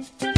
Musik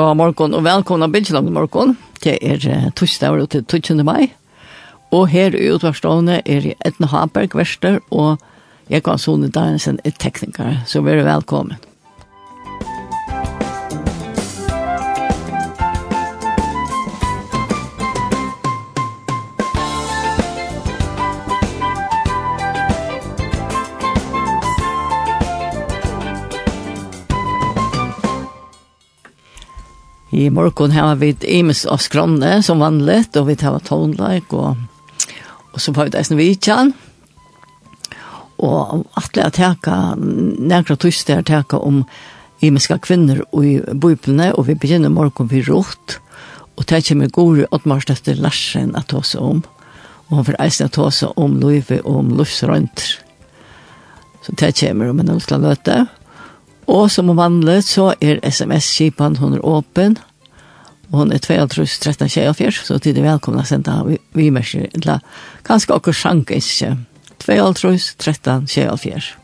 god morgon og velkomna Bidjeland i morgon. Det er torsdag og til 12. mai. Og her i utvarstående er Edna Haberg, Vester, og jeg kan Sonne Dagensen, er tekniker. Så vær velkommen. I morgon har vi Emes og Skronne som vanligt og vi tar tonelike, og, og så får vi dessen vidtjen. Og atle at teka, nekra tyste er teka om emeska kvinner i bøyplene og vi begynner morgon vid rått. Og det kommer gode åttmarst etter Larsen at ta seg om. Og han får eisen at ta seg om løyve og om løyvsrøynter. Så det kommer om en løyvsrøynter. Og som vanligt så er sms-kipan, hun er åpen. Og Og hon er 22-13-24, så tid er velkomna å senda vi merser eller kanskje okkur sjank ikke. 22-13-24.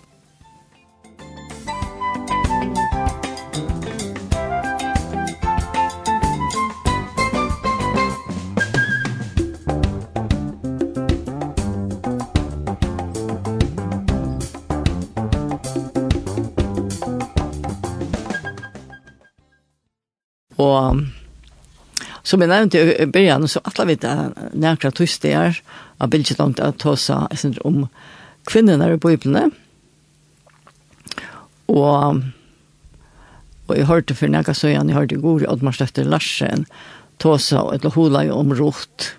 Og Som jeg nevnte i början så alle vet det nærkra tøystegar av bildet langt ta seg om kvinnerne i Bibelen. Og, og jeg hørte for nærkra søyan, jeg hørte i går i Oddmarstøfter Larsen, ta seg et hula jo om rot.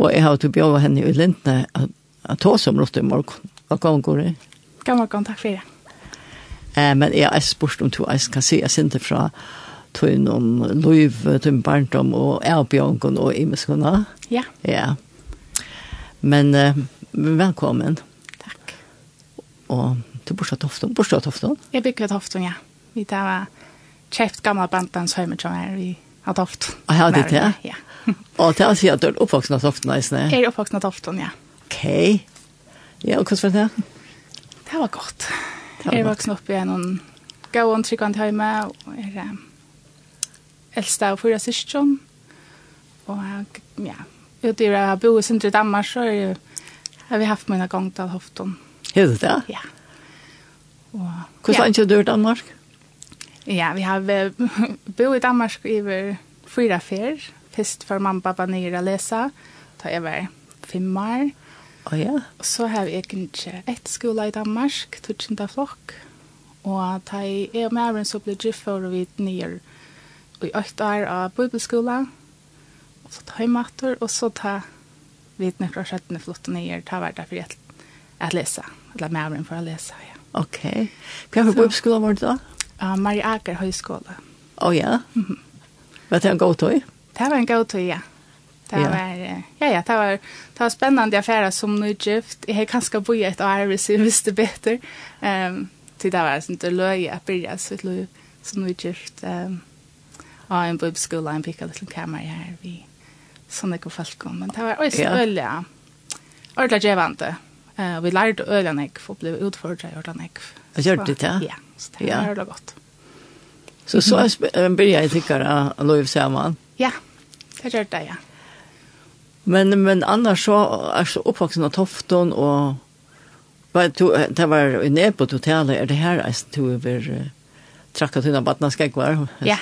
Og jeg har til å tilbjøvet henne i Lintene å ta seg om rot i morgen. Hva kan hun gå i? God morgen, takk for det. Eh, men jeg er spørst om to, jeg kan si, jeg sender fra tog tøynum løyv, tøym barndom og erbjørngen og imeskene. Ja. Ja. Men uh, velkommen. Takk. Og du bortsett bor bortsett Tofton? Jeg bygger Tofton, ja. Vi tar var kjeft gamla bandens høyme som er i Tofton. Ah, Og det er det? til? Ja. og til å si at du er oppvoksen av Tofton, eisne? Jeg er oppvoksen av Tofton, ja. Ok. Ja, og hvordan var det? Det var godt. Det var. Jeg er voksen opp i en gåen tryggvand høyme, og er... Um, eldste av fyra syskjon. Og ja, ute i jeg bor i Sindre Danmark, så er, har vi haft mine gang til Hofton. Hur det det? Ja. Og, Hvordan ja. er ikke du i Danmark? Ja, vi har bo i Danmark i fyra fer. Først for mamma og pappa nere å lese. Da jeg var fem år. Oh, ja. Og så har vi egentlig ett skola i Danmark, tutsjenta flokk. Og da jeg og med så ble det for vi nere i åtte år av bibelskola. Og så tar jeg matur, og så ta vidt nekra skjøttene flott og nyer, ta hverdag for at lese, eller med avren for å lese, ja. Ok. Hva er for bibelskola var det da? Uh, Marie Aker høyskole. Å oh, ja? Mm -hmm. Var det en god tøy? Det var en god tøy, ja. Det ja. var ja ja, det var det var spännande affärer som nu gift. Jag har kanske bo i ett år hvis jag visste bättre. Ehm um, till det var sånt det löje att börja så ett löje som nu gift. Ehm um, av en bibelskola, en pika liten kamera her, vi sånne ikke folk om, men det var også ja. øl, ja. ordentlig djevante. Uh, vi lærte øyelig jeg, for å bli utfordret i ordentlig nek. Gjør det det? Ja, så det var øyelig godt. Så så blir jeg tykkere av Løyv Saman? Ja, det gjør det, ja. Men, men annars så er så oppvaksen av Tofton og Vad du det var inne på hotellet är det här är du över trakka till något vattna ska kvar. Ja,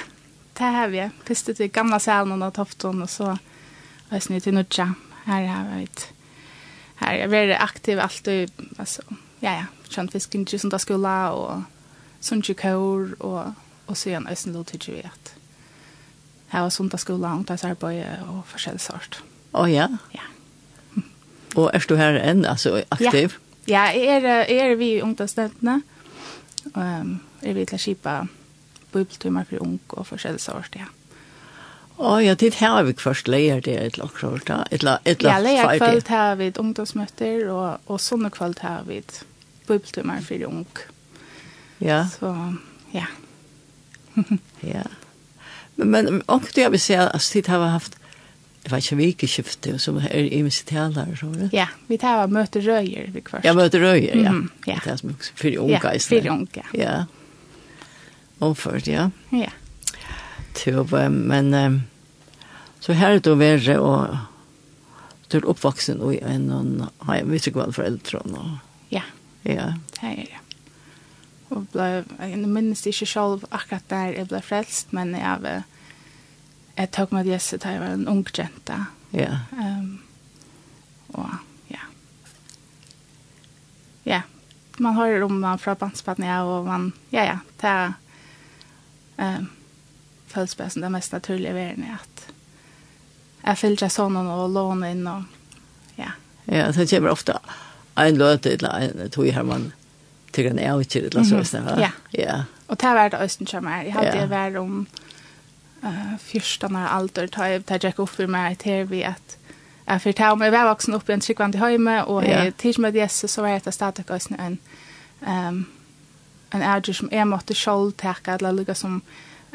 det har vi. Første til gamla salen og tofton, og så var østene til Nudja. Her har vi et her er veldig aktiv alltid, altså, ja, ja, kjent fisken til sånn skola, og sånn til kår, og, og så igjen østene lov til vi at her var sånn til skola, ungdomsarbeid og forskjellig sort. Å oh, ja? Ja. Og er du her enn, altså, aktiv? Ja, ja jeg er, jeg er vi ungdomsstøttene, og um, er vi til å kjipa bibeltimer for ung og forskjellige sår ja. Å ja, det har vi først leier det et eller annet kvart, et eller annet Ja, leier kvart har vi ungdomsmøter, og, og sånne kvart har vi bibeltimer for ung. Ja. Så, ja. ja. Men, men omkring jeg vil si at det har haft Jeg vet ikke hvilke skifte som er i mest taler, så det? Ja, vi tar møte røyer vi først. Ja, møte røyer, ja. Mm, ja. Det er som for unge, ja, for unge. Ja, omført, ja. Ja. Tjub, men um, så her er det å være og du er oppvaksen og en og har jeg mye kvann foreldre og ja. Ja. Det er det. Og ble, jeg minnes ikke selv akkurat der jeg ble frelst, men jeg, jeg tok med Jesse da jeg var en ung jente. Ja. Um, og ja. Ja, man hører om man fra bandspannen, ja, og man, ja, ja, det er um, føles bare som det mest naturlige verden er at jeg føler ikke sånn og låne inn og ja. Ja, så kommer ofte en løte eller en tog her man tycker en är utkyld eller så. Mm -hmm. Ja. ja. Og det har vært Østen kommer. Jeg hadde ja. vært om uh, fyrstan av alder tar jeg tar jeg opp for meg til vi at jeg fyrt ta om jeg var voksen opp i en tryggvann til høyme og ja. jeg tidsmøtt Jesus så var jeg etter stadig en um, en äger som jag måtte själv täcka eller lugga som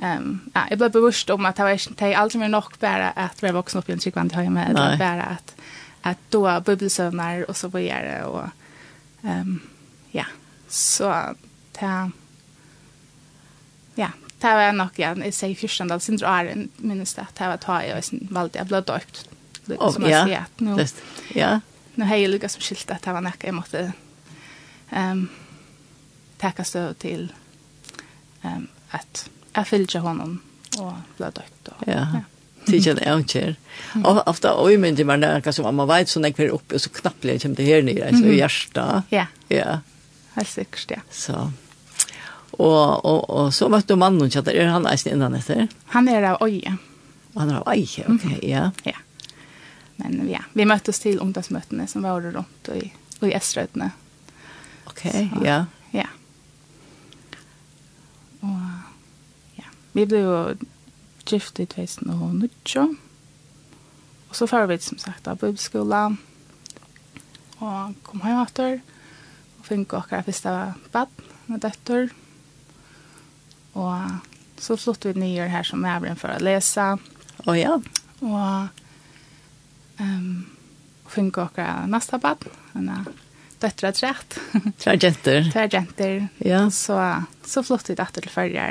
Ehm ja, jag blev bevisst om att det var inte det alls mer nog bara att vara vuxen upp i en tryggvand hem med det bara att att då bubbelsövnar och så vad gör det och ehm ja. Så ta ja ta var nog ja i sig förstånd alltså inte är minst att ta var ta jag valde jag blev döpt som jag ser att nu ja. nu har jag lyckats med skilt att det var näka jag måste ehm tacka stöd till ehm att jag fyllde honom och blev dökt. Ja. ja. Tidja det är inte. Och ofta oj men det man där kanske man vet så när kvar uppe och så knappt jag kommer här nere så i hjärta. Ja. Ja. Helt säkert ja. Så. Och och och så vart du mannen chatta är han nästan innan efter. Han är där oj. Han är där oj. Okej, okay, ja. Ja. Men ja, vi möttes till ungdomsmötena som var runt och i och i Österrödne. Okej, okay, ja. Ja. Vi blev jo gift i 2019. Og så får vi som sagt av bibelskola. Og kom hjem etter. Og fikk akkurat første bad med døtter. Og så flyttet vi nye her som er for å lese. Å ja. Og um, fikk akkurat neste bad. Men døtter er trett. Tre jenter. Tre jenter. Ja. Så, så flyttet vi etter til førre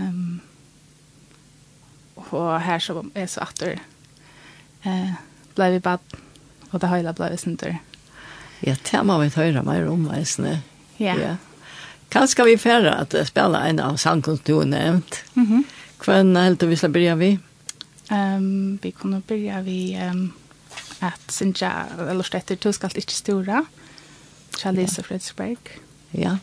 Um, og her så er så atter eh, ble vi bad, og det hele ble vi sinter. Ja, det må vi høre mer om, veisene. Ja. ja. Kanskje vi færre at jeg spiller en av sangkunst du har nevnt. Mm -hmm. Hvordan helt vi skal begynne vi? Um, vi kunne begynne vi um, at Sinja, eller stetter, du skal ikke store. Kjallis ja. Fredsberg. Ja.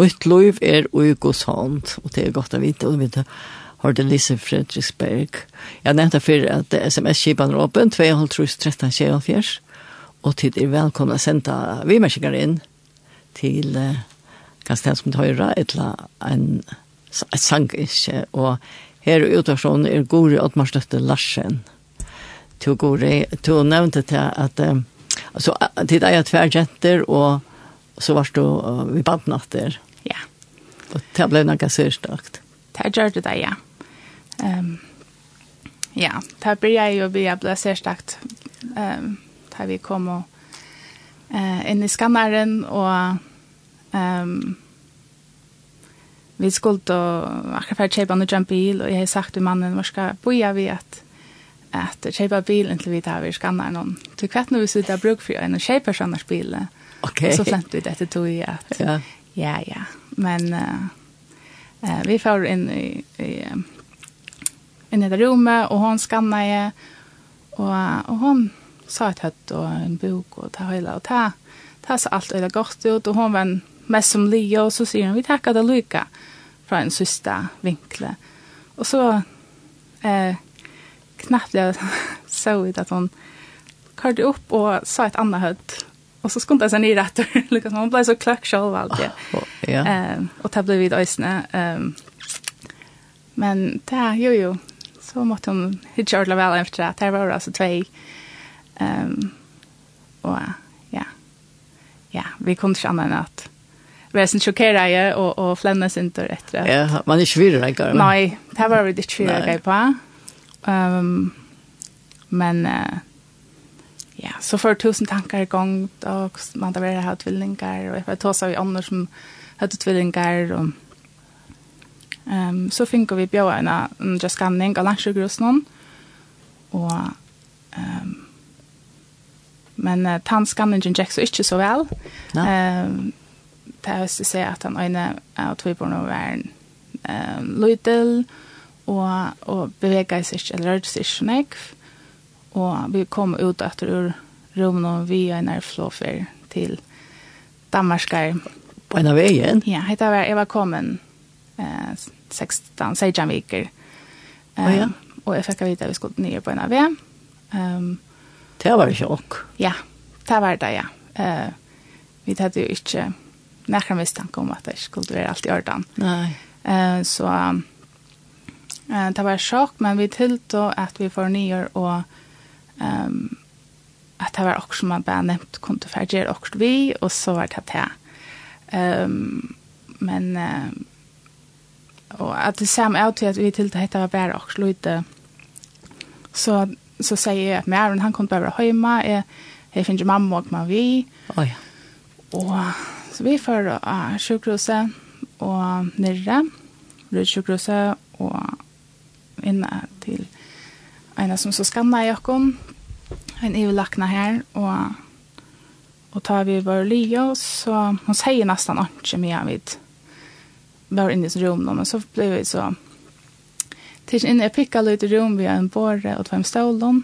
mitt liv er i Guds hånd, og det er godt å vite, og vi har det Lise Fredriksberg. Jeg nevnte for at sms-kipen er åpen, 2.13.24, og tid er velkommen å sende vimerskinger inn til uh, Kastenskund Høyre, et eller en, et sangiske, og her er utvarsjonen er Gori Oddmarstøtte Larsen. Til Gori, to nevnte til at, um, altså, deg er jeg tverjenter, og så var du uh, vi badnatter, Ja. Og det ble noe sørstakt. Det gjør det, ja. Um, ja, det blir jeg jo via ble sørstakt. Um, da vi kom og, uh, inn i skanneren, og um, vi skulle da akkurat for å kjøpe noe bil, og jeg har sagt til mannen, hvor skal boja vi at at kjøpe bilen til vi tar vi skanner noen. Du vet når vi sitter og bruker for en og kjøper sånne bilen. Okay. Så flemt vi dette tog i at ja. Ja, ja. Men uh, uh, vi får in i, i um, i det rummet och hon skannade och, och hon sa ett høtt og en bok og ta hela och ta ta så allt øyla godt ut och hon var med mest som Leo och så sier hun, vi tackar det Luka fra en sista vinkle. Och så eh knappt jeg så ut att hon kørte upp och sa ett annat høtt, Och så skuntade jag ner rätt. Liksom, hon blev så klöck själv alltid. Ja. Eh, och det blev vid ösne. Ehm, men det, jo, jo. Så måtte hon hitta ordla väl efter det. Det var alltså två. Ehm, och ja. Ja, vi kunde inte annat att vi är sen chockerade och, och flämnas inte rätt. Ja, man är svårare än Nej, det var vi inte svårare på. Um, men... Uh, ja, så får tusen tankar i gång och man där har tvillingar och jag tar så i andre som hadde tvillingar och ehm så finner vi bjøa en en just scanning av lunchgrusen och ehm men uh, tannskanningen gikk så ikke så väl. Ehm det har å säga att han øyne av två barn och um, ehm og, och och seg sig eller rörde sig snäggt Og vi kom ut etter ur rommet og vi er nær flåfer til Danmarskar. På en av veien? Ja, jeg var, jeg var kommet eh, 16, 16 viker. Um, ah, ja. Og jeg fikk vite at vi skulle nye på en av veien. Um, det var ikke ok. Ja, det var det, ja. Uh, vi hadde jo ikke nekker mistanke om at det skulle være alt i orden. Nei. Uh, så uh, det var sjokk, men vi tilte at vi får nye og um, at det var også som man bara nämnt kunde färger også vi og så var det det. Um, men um, og at det samme er til at vi till det var bare også lite så så säger jag att Maren han kom bara hemma är jag finner mamma och man vi. Oj. Och så vi får uh, sjukhuset och nere runt sjukhuset och inne till en som så skannar jag kom en EU-lakna här och och tar vi vår lio så hon säger nästan inte mer vid var inne i rum då men så blev vi så tills inne jeg pickade ut i rum vi en borre och tvem stålen.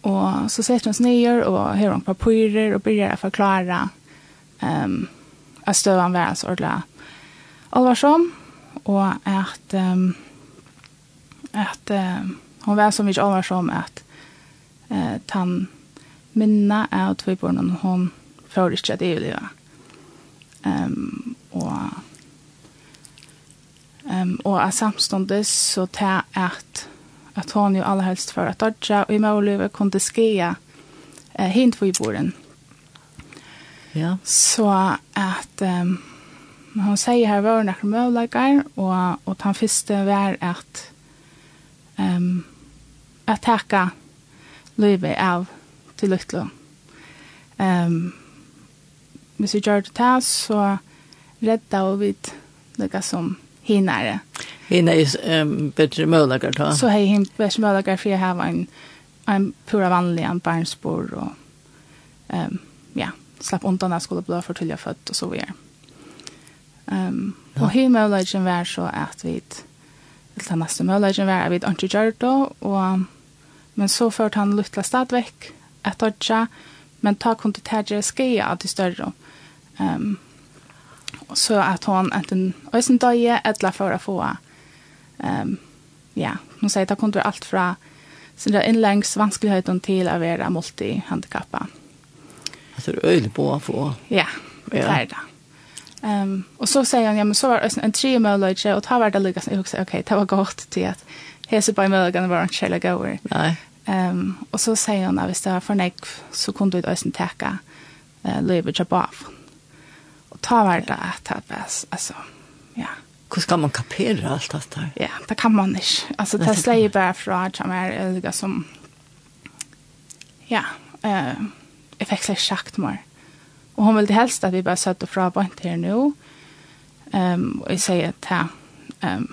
och så sätter hun oss ner och hører hon papyrer och börjar förklara ehm um, at støven var så ordentlig alvarsom, og att um, att um, hun var så mycket allvarsom att eh, tann minna av tvøybornen hon får ikke at det er och Um, og um, og av samståndes så til at at hon jo allerhelst for at dodja og i målivet kunne skia eh, hint for i borden. Ja. Så at um, hon sier her var nekker møvleikar og, og den første var at um, at takka løyve av til lytlo. Um, hvis vi gjør det til, så redda og vidt lukka som hinare. Hinare er um, bedre møllager da? Så hei hin bedre mølager for jeg har en, en pura vanlig en barnsbor og um, ja, slapp undan at skulle bli for til jeg født og så videre. Um, ja. Og hin mølagen var så at vi eller den neste mølagen var at vi ikke gjør det og Men så førte han luttla stadvekk, et dodja, men ta kunde tægere skia av de større. Um, så at hon enten øysen døye, etla for å få um, ja, hon sier det kunde alt fra sin innlängs vanskligheten till att vara multihandikappa. Alltså det är öjligt på att få. Ja, det är det. Um, och så säger han, ja men så var det en tre möjlighet och ta var det lyckas. Jag också, okej, okay, det var gott till att hese på medlemmene var ikke heller gøyere. Nei. Um, og så sier hun at hvis det var for nek, så kunne du også teka uh, livet jobb av. Og ta var det at det var, altså, ja. Hvordan kan man kapere alt dette? Ja, det kan man ikke. Altså, det sleier bare fra at jeg er litt som, ja, uh, jeg fikk slik sjakt mer. Og hun ville helst at vi bare søtte fra bønt her nå. Um, og jeg sier til, um,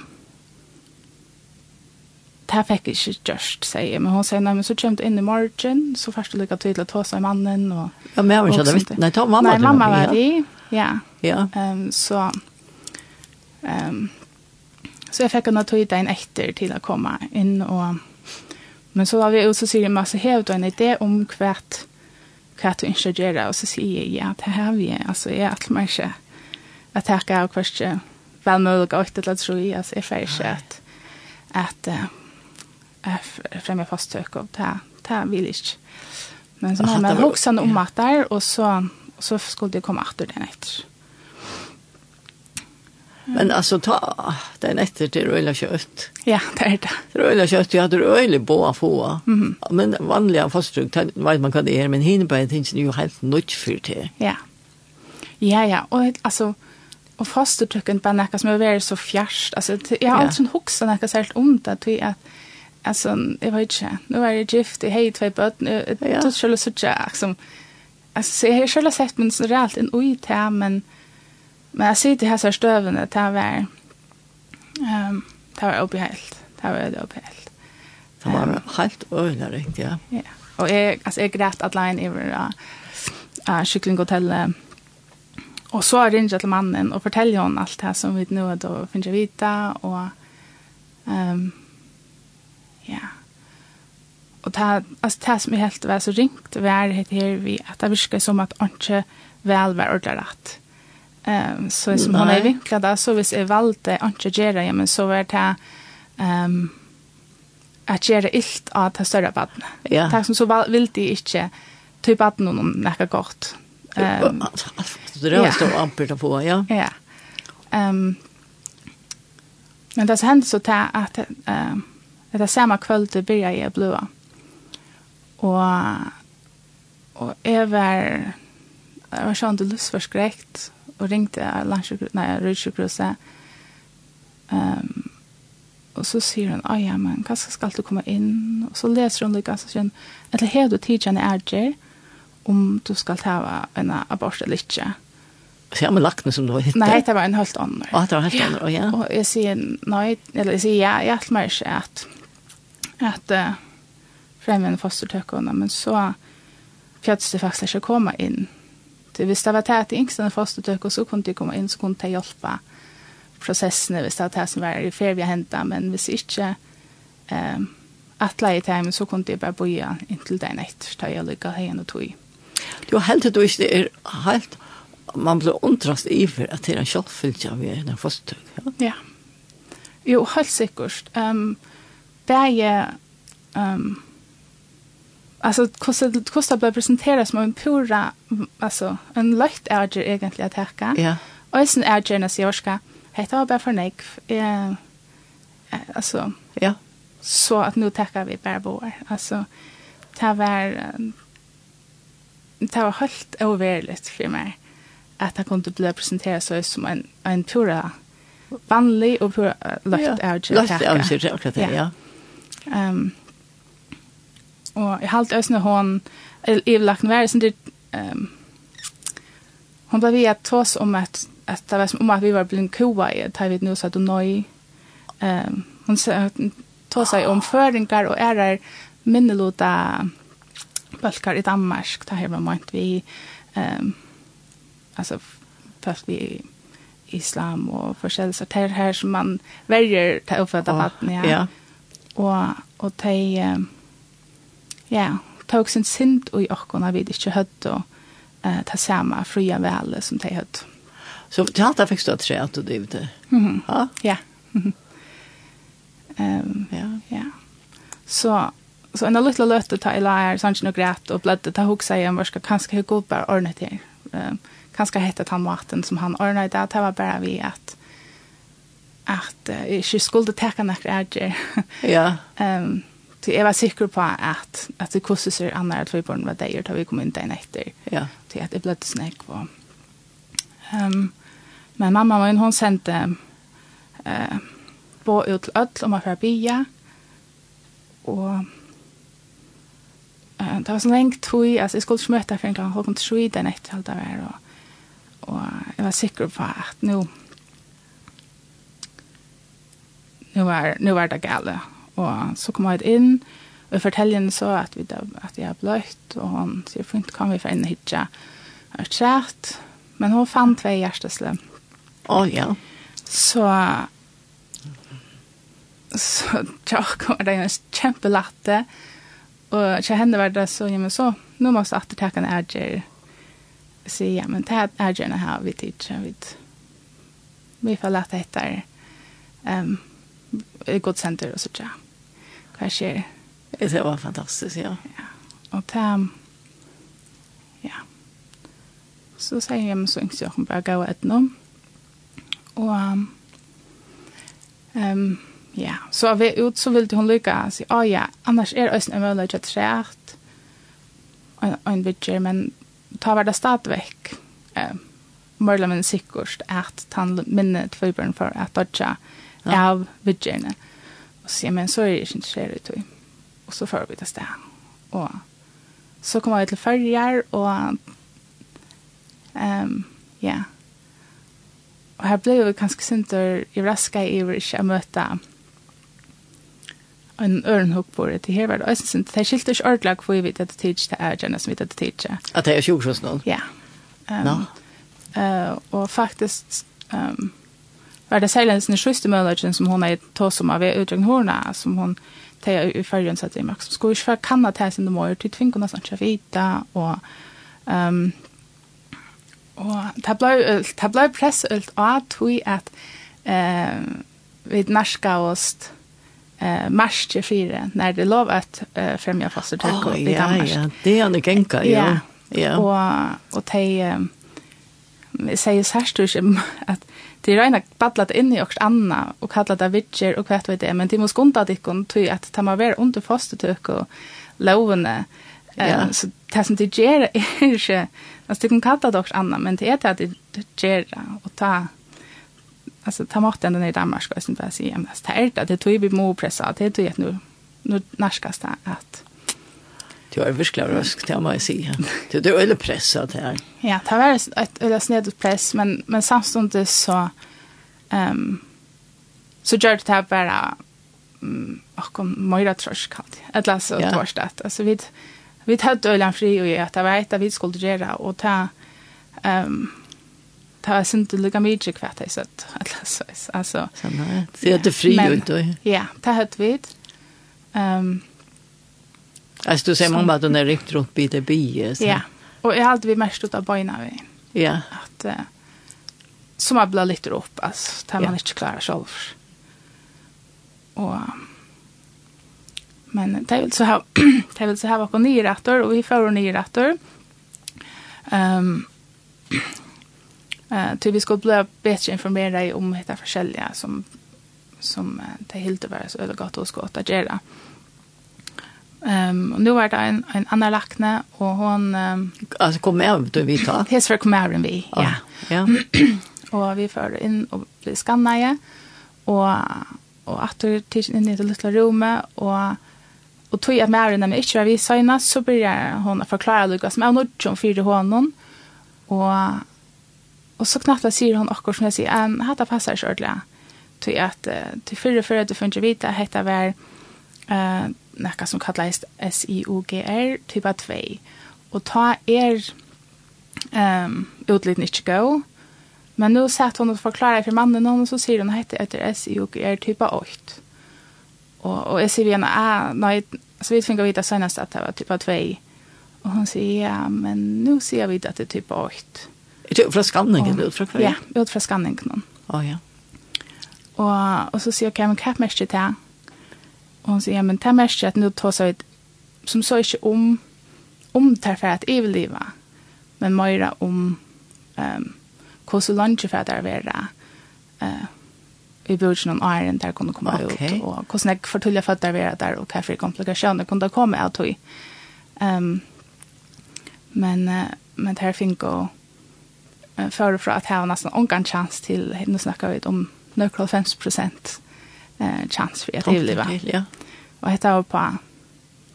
det fikk jeg ikke gjørst, sier jeg. men hun sier, nei, men så kommer du inn i morgen, så først du lika til å ta sig mannen Og, Ja men jag vet inte vitt nej ta mamma Nej mamma var det ja. Ja. Um, så um, så jeg fikk henne ta in etter til å komme inn. Og, men så var vi och så sier jeg, massa hävd du en idé om hva hva du ikke gjør, og så sier jeg, ja det har vi. Altså alltså jag att man inte att tacka och kvart väl möjligt att det tror jag så är färdigt att att främja fasttök och ta ta vill inte. Men så har man huxat om att där och så, så skulle det komma efter den efter. Men alltså ta den efter till röjla kött. Ja, det är det. Röjla kött, jag hade röjla båda få. Men vanliga fastdruk, vet man vad det är, men hinnerbär finns ju helt nytt för det. Ja. Ja, ja, och alltså och fastdruken på näka som är väldigt så fjärst. Alltså jag har ja. alltid en huxa näka särskilt ont att vi att alltså jag vet inte. Nu är det gift jag har två barn. Det skulle så jag som alltså jag har själva sett men så rejält en oj där men men jag ser det här så stöven att det var ehm det var obehelt det var det obehelt det var helt öjligt ja. Ja. Och jag alltså jag grävt att line över eh kycklinghotellet. Och så är det till mannen och fortällde hon allt det här som vi nu då finns jag vita och ehm um, Ja. Og det, altså, det som jeg helt var så ringt, var det her vi, at det virker som at han ikke vel var ordentlig rett. Um, så som han er vinklet da, så hvis jeg valgte han ikke gjøre, ja, men så var det um, at gjøre ilt av det større badene. Ja. Det som så val, vil de ikke ta badene noen noe godt. Um, det er jo stor ampere få, ja. Ja. Um, men det som hendte så til at um, Etter samme kvöld byrja jeg blua. Og, og jeg var, jeg var sånn til lustforskrekt, og ringte landsjukhuset, nei, rydsjukhuset. Um, og så sier hun, ja, men hva skal du komme inn? Og så leser hun lykke, så sier hun, eller har du tid til en om du skal ta en abort eller ikke? Så jeg har lagt som du har hittet? Nei, det var en helt annen. Å, det var en helt annen, ja. Og jeg sier, nei, eller jeg sier, ja, jeg hjelper meg ikke at at uh, fremvende fostertøkkene, men så fjøttes det faktisk ikke å komme inn. Det hvis det var det at de yngste fostertøkkene, så kunne de komme inn, så kunne de hjelpe prosessene, hvis det var det som var i ferie vi hentet, men hvis ikke um, atla i timen, så kunne de bare bo inntil den etter, da jeg lykket henne og tog. Det var helt at du ikke er helt man blir undrast i iver at det er en kjallfyllt av er en fostertøk. Ja. ja. Jo, helt sikkert. Um, bäge um, alltså hvordan det ble presenteret som en pura altså en løgt ärger egentlig at hekka Ja. Och sen ärger när jag ska heta bara för nek eh altså ja så at nu tackar vi bara vår. Alltså det var det var helt overligt för mig att det kunde bli presenterad så som en en pura vanlig och pura lätt ärger. Lätt ärger, ja. Um, och jag har alltid ösna hon lagt när sen det ehm hon blev vi att tås om att att det var som om att vi var blind koa i att vi nu så att hon nöj ehm hon sa tås sig om föringar och ärar minnelota balkar i Danmark det her var månt vi ehm alltså fast vi islam och försäljelse det här som man väljer ta uppfatta vatten ja. ja og, og de ja, tog sin sint i åkken vid ikke og eh, ta samme fria vele som de høtt Så til alt det fikk du at tre at du driv det? Mm -hmm. Ja. um, ja. ja. Så, så en liten lytte løte ta i lær, sånn ikke noe greit og blødde, ta hukk seg om hva skal kanskje hukk opp bare ordnet her. Um, kanskje hette han maten som han ordnet det, det var bare vi at at uh, jeg ikke skulle teka nekker ærger. Ja. um, så jeg var sikker på at, at det kostet seg andre at vi barn var der, da vi kom inn den etter. Ja. Til at jeg ble snakk på. Um, men mamma min, hun sendte uh, på ut til ødel om å få bia. Og uh, det var så lenge tog, altså jeg skulle ikke møte for en gang, hun kom til Sweden etter alt det var. Og, og jeg var sikker på at nå, nu var, nu var det gale. Og så kom jeg inn, og jeg forteller henne så at, vi, at jeg er bløtt, og hun sier, fint, kan vi få inn hitja er trætt. Men hun fant tvei hjertesle. Å, oh, ja. Så, så tjokk var det en kjempelatte, og til henne var det så, ja, men så, nå må jeg attertake en ærger, sier, ja, men det er ærgerne her, vi tidser, vi, vi får lete etter, um, i god senter og så tja. Hva skjer? Det var fantastisk, ja. ja. Og ta... ja. Så sier jeg meg så yngst jeg bare gav et nå. Og, um, ja, så av vi ut så ville hun lykke og si, å ja, annars er det også en mulighet til træt og en vidtjer, men ta var det stadigvæk. Um, Mørla min sikkert at han minnet tvøybjørn for at dodja. Ja ja. av vidgjerne. Og så sier, men så er jeg ikke interessert i tog. Og så får vi det sted. Og så kom jeg til følger, og um, ja. Og her ble vi ganske sinter i raska i å ikke møte en ørenhugg på det. Det her var det også sint. Det skilt ikke ordentlig hvor vi vet at det tids til er gjerne som vi vet at det tids til. At det er 20 sånn? Ja. Um, no. uh, og faktisk um, var det særlig en sjuste mønadjen som hun er tås om av utdragn hårna, som hon tar i färgen satt i maks. är max. Ska vi kanna ta sin de mår till tvinga nesten ikke vita och ehm och det ble, det ble press av att vi att ehm vid norska eh mars 24 när det lov att eh, främja fasta tackor i Danmark. Ja, ja, det är en genka, ja. Ja. Och och de säger sier særst att det är rena battlat inn i och anna og kallat det witcher og kvätt vet det men de må skunda det kon ty att ta man vara under fasta og lovene ja. så det som de gör er ikke, altså de kan kalla det också anna men det er det att det gör och ta alltså ta mat den i Danmark ska jag inte bara säga men det är det det tror vi må pressa det tog jag nu nu närskas det att Det var virkelig røsk, det må jag säga. Det är öle pressat her. Ja, det var ett öle snedigt press, men, men samståndet så um, så gör det här bara um, och om mojra trösk alltid. Ett läs och ja. torsdag. Alltså vi vi hade ölen fri och jag att det var ett av vi skulle göra och ta um, ta var inte lika mycket kvart här så att läsa. Alltså, så nej, det är det fri men, inte. Ja, det hade vi. ehm Alltså du säger mamma att hon är riktigt runt bit i by. Ja, och jag har alltid mest ut av bojna vi. Ja. Att, uh, som har blivit lite upp, alltså, där ja. man inte klarar själv. Och, men det är så här, det är väl så här bakom nyrattor och vi får nyrattor. Ehm eh till vi ska bli bättre informerade om hitta försäljare som som uh, det helt över så gott och skott att göra. Ehm um, nu var det en en annan lackne och hon um, alltså kom med du vi ta. Hes för kom med vi. Ja. Ja. och vi förde in och blev skannade och och att du till in i det lilla rummet och och tog jag med henne men inte vi sa så började hon förklara Lucas men hon som för honom och och så knappt säger hon också som jag säger en hata passar ordla till att till för förra du får inte vita heter var eh nekka som kallast SIUGR typa 2. Og ta er um, utliten ikke gå, men nu satt hon og forklare for mannen hon, så sier hon hette etter SIUGR typa 8. Og, og jeg sier vi henne, ah, nei, så vi finner vite senast at det var typa 2. Og hon sier, ja, men nu sier vi at det er typa 8. Ut fra skanningen, ut fra hver? Ja, ut fra skanningen. Å, oh, ja. Og, og så sier jag, ok, men hva merker det til? Och hon säger, ja men det märker att nu tar sig som så inte om om det för att överleva men mer om um, hur så långt för att det vara uh, i början om iron där kunde komma okay. ut och hur snägg förtulja för att vara där och hur för komplikationer kunde komma ut i. Um, men, uh, men det här finns och uh, förifrån att ha nästan en chans till, nu snackar vi om några 50 procent eh, chans för att överleva. Ja. Och hetta var på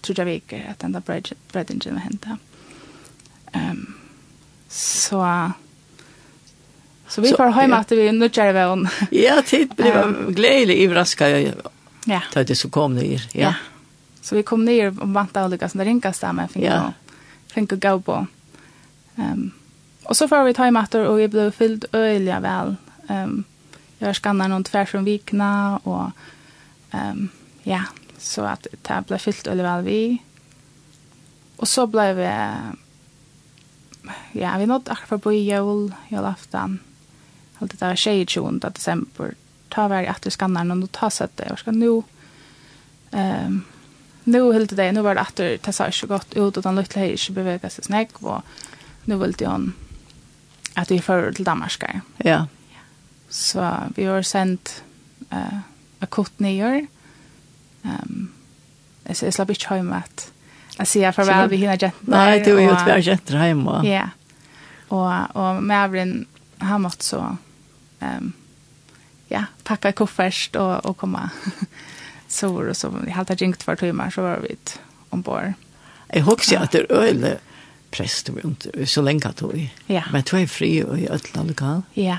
tror jag veckor att den där breddingen var hända. Ehm så så vi får hem att vi nu kör vi on. ja, det blev glädje i vraska. Ja. Ta det så kom ner. Ja. ja. Så vi kom ner och vantade olika sådana ringastar med fick ja. och finger gå på. Um, och så får vi ta i att och vi blev fylld öliga väl. Um, jag skannar någon tvär från vikna och ehm ja så att det blev fyllt eller väl vi och så blev ja vi nått akkurat på jul julafton allt det där 22 december ta var att du skannar någon och ta sätt det jag ska nu ehm nu helt det nu var det att det så så gott ut och den lilla hej så bevegar sig snägg och nu vill det hon att vi för till Danmark. Ja. Så vi har sendt uh, akutt nyår. Um, jeg, jeg slapp ikke hjemme at jeg sier farvel vi hinner jenter. Nei, du er jo at vi jenter hjemme. Ja, og, og Mavrin, han måtte så um, ja, pakka koffert og, og komme sår og så. vi halte ringt for timer, så var vi ombord. Jeg husker at det er øyne prester vi så lenge tog. Ja. Men tog er fri og i Øtland lokal. Ja. Ja.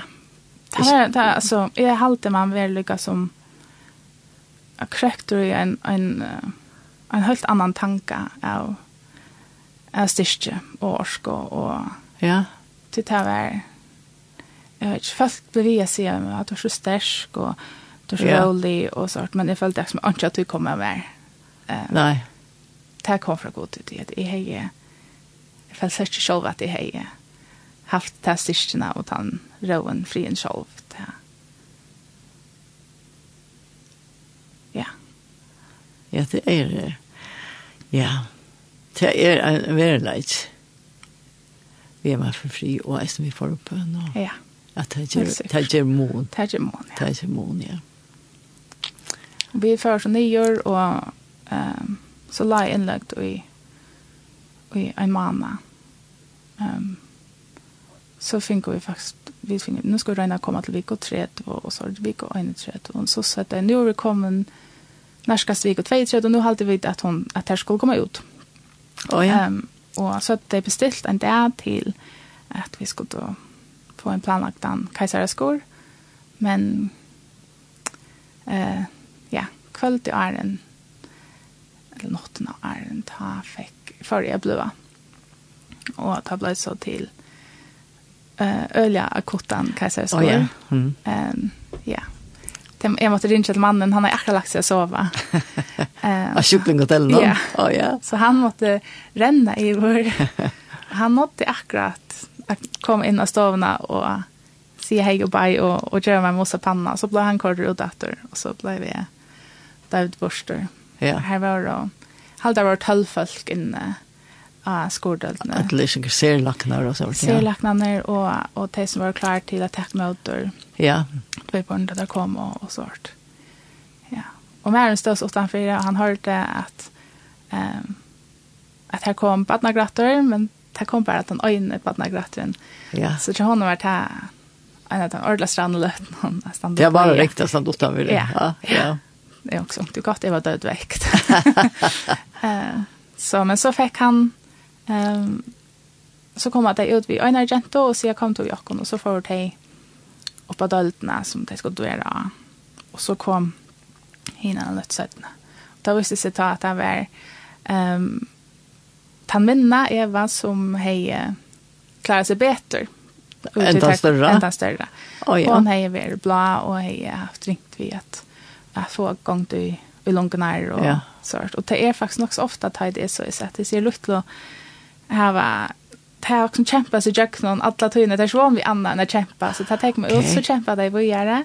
Det var det alltså jag håller man väl lika som a kräktor i en en en helt annan tanke av av styrke och orska och ja. till det här jag vet fast bevia sig att du är så stark och du är så rolig och sånt men jag följde liksom inte att du kommer med nej det kom fra god tid. i att jag har jag följde sig själv att jag har haft det styrkene og och roen fri en sjolv. Ja. Ja, det er, det. ja, det er en verleid. Vi er med for fri, og jeg som vi får oppe nå. Ja. Ja, det er ikke mån. Det er ikke mån, ja. Det er mån, ja. Vi er først nyår, og um, så la jeg innlagt i, i en måned. Um, så finner vi faktisk vi finner, nu ska Reina komma till til Viko 3, och så er det Viko 1, og och så sa det, nu er vi kommet nærskast Viko och og tret och nu vi att hon, att här skulle komma ut. Oh, ja. um, och så att det beställt en dag till att vi skulle då få en planlagt an kajsaraskor men eh, ja, kvöld i ären eller nåtten av ären ta fikk, før jeg ble, och ta ble så till eh öliga akutan kejsarsår. Oh, ja. Mm. Um, ja. Dem jag måste ringa till mannen, han har akkurat lagt sig att sova. Eh. Av kycklinghotellet då. Ja. Oh, ja. Så han måste renna i vår. han måste akkurat komma in av stovna och se hej och bye och, och göra mig mossa panna. Så blev han korrad och dator och så blev vi David Borster. Ja. Här var det halda var tolv folk inne av skordøltene. At det ikke serlakner og sånt. Ja. Serlakner og, og de som var klare til å takke møter. Ja. Det var där kom og, og sånt. Ja. Og Mæren stod utenfor, han hørte at um, at her kom badnagrattor, men det kom bare at han øyne badnagratteren. Ja. Så til henne var det en av den ordla strandløten. Det var riktig at han utenfor det. Ja, ja. ja. Det är också inte gott, det var dödväckt. eh, så, men så fick han Ehm så kom att ut vi en agent och så jag kom till Jakob och så får det upp att daltna som det ska göra. Och så kom hinna lite sättna. Då visste sig ta att det var ehm tan minna Eva som hej klarar sig bättre. Ända större. Ända större. Oh, ja. Hon hej var blå och hej haft ringt vi att att få gång till i långt när och ja. sånt. Och det är faktiskt också ofta att det är så att det ser lukt och hava det har också kämpat så jag någon alla tyna är så var vi andra när kämpa så ta tek mig ut så kämpa där vad göra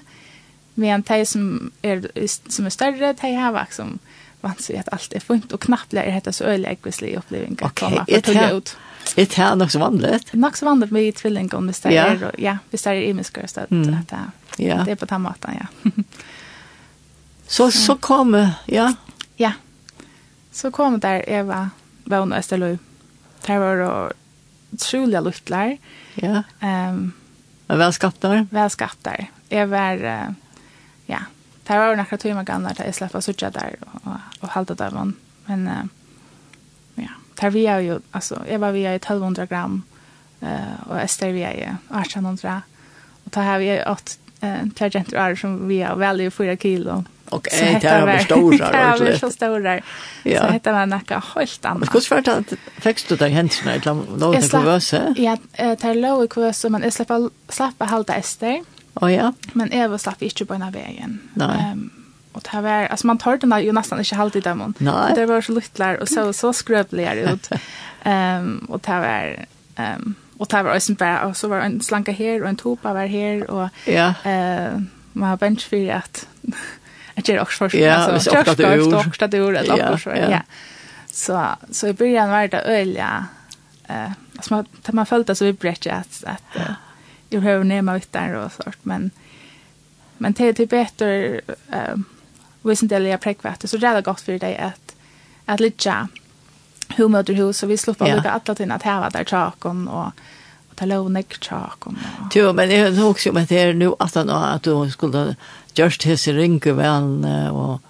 men de som är som är större de har liksom vant sig att allt är fint och knappt lär det så öliga äggvislig upplevelse att komma för tulla ut Det här är så vanligt. Nog så vanligt med tvilling om det är ja, det där är imiskare så att det ja. det är på tamatan ja. så så kommer ja. Ja. Så kommer där Eva Våna Österlöv Det var då otroliga luttlar. Ja. Um, og velskaptar? Velskaptar. Jeg var, uh, ja, det var några timmar gamla där jag släppte sucha där och och og, og halte det Men uh, ja, där vi är ju alltså jeg var via 1200 gram, uh, og Ester via i 1800. Och da har vi åt uh, tre jenter som vi er väldigt 4 kilo. Och eh det var stora Det var så stora. Ja. Så hette var näka helt annat. Skulle svart att fick du där händerna ett låt det kuvös. Ja, det är låg kuvös men jag släppa släppa halda ester. Oh ja. Men Eva slapp inte på den vägen. Nej. Um, och det var alltså man tar den där ju nästan inte halt i dem. Det var så luttlar och så så skrövligare ut. Um, och det var um, och det var också bara och så var en slanka här och en topa var här och ja. eh uh, man har bench för att att göra också för Ja, det är också det ord. Också det ord eller något så. Ja. Så så i början var det ölja. Eh, alltså man man följde så vi bräckte att att jag behöver nämna ut där och sånt men men det är typ bättre eh visst det är präkvärt så det är gott för dig att att lite hur möter hus så vi slipper yeah. lite alla tiden att häva där chakon och och ta lov lånek tjakon. Jo, men jag tror också att det är nu att han att du skulle gjørst hese ringe velne og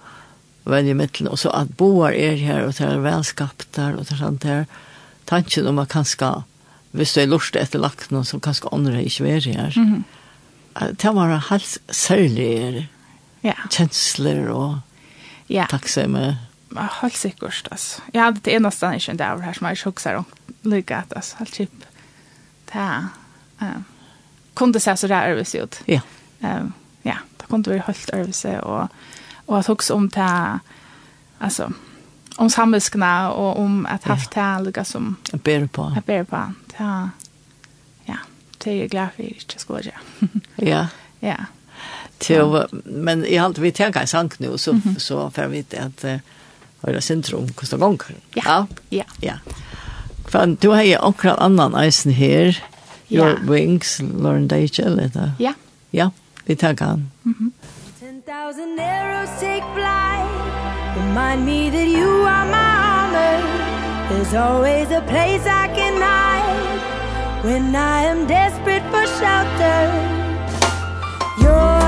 velje mittlen, og så at boar er her, og det er velskapt der og det er sånt her, tanken om at kanskje, hvis du er lurt etter lagt noen, så kanskje andre ikke er her. Mm -hmm. Det var helt særlig ja. kjensler og ja. takksomme. Ja, Helt sikkert, altså. Jeg hadde det eneste ikke en dag her som jeg ikke husker om lykke, at, altså, helt kjip. Det er, um, kunne se så rære ut. Ja. Um, det kunne være helt øvelse, og, og at også om det, altså, om samviskene, og om at haft det lukket som... Jeg ber på. Jeg ber på, det ja, det er jeg glad for ikke skulle gjøre. ja. Ja. Til, men i alt vi tenker en sang nå, så, mm -hmm. så får vi inte at uh, høyre syndrom koster ganger. Ja. Ja. ja. For du har jo akkurat annan eisen her, Your ja. Wings, Lauren Dage, eller? Ja. Ja. Vi tackar han. Mm -hmm. 10,000 arrows take flight Remind me that you are my armor There's always a place I can hide When I am desperate for shelter You're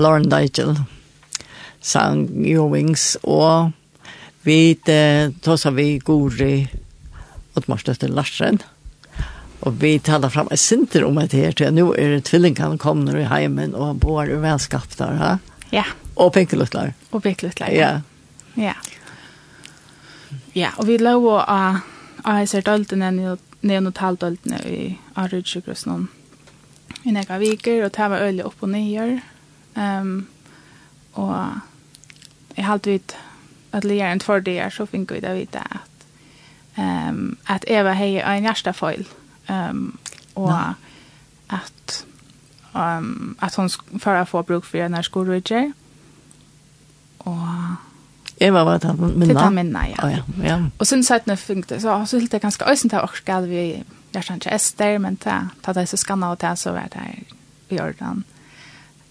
Lauren Nigel sang Ewings og vi eh, tåsa vi Gori Ottmarstøtte Larsen og vi talar fram et sinter om et her til nå er tvillingene kommer i heimen og bor i velskap der, ha? ja. og pinkelutler og pinkelutler ja. ja ja og vi lov å ha sett døltene ned og taldøltene i Arrudsjøkrøsene i nega viker og det var øyelig opp og nyer Um, og jeg har alltid at læreren for det så fikk vi det vite at um, at Eva hei en hjerteføyl um, og ja. at um, at hun for å få bruk for en skolrydger og Eva var det minna? Det var minna, ja. Oh, ja. ja. Og sen sa jeg fikk det, så, så helt det ganska ösen til å skal vi hjertan til Ester, men ta, ta det så skanna och ta så vart där i Jordan. Mm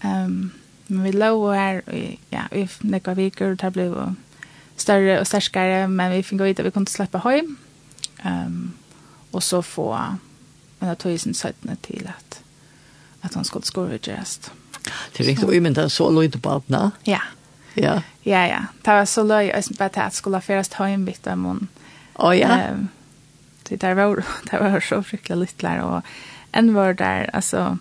Um, men vi lå her, og, ja, vi nekka viker, og det ble større og sterskere, men vi fikk vite at vi kunne slippe høy. Um, og så få en av tøysen søttene til at, at han skulle skåre utgjørest. Det er riktig å umynda så løyde på alt nå? Ja. Ja. Ja, ja. Det var så løy, og bare til at skulle først høy vitt av munnen. Å ja? Um, det där var det var så fryktligt litet och en var där alltså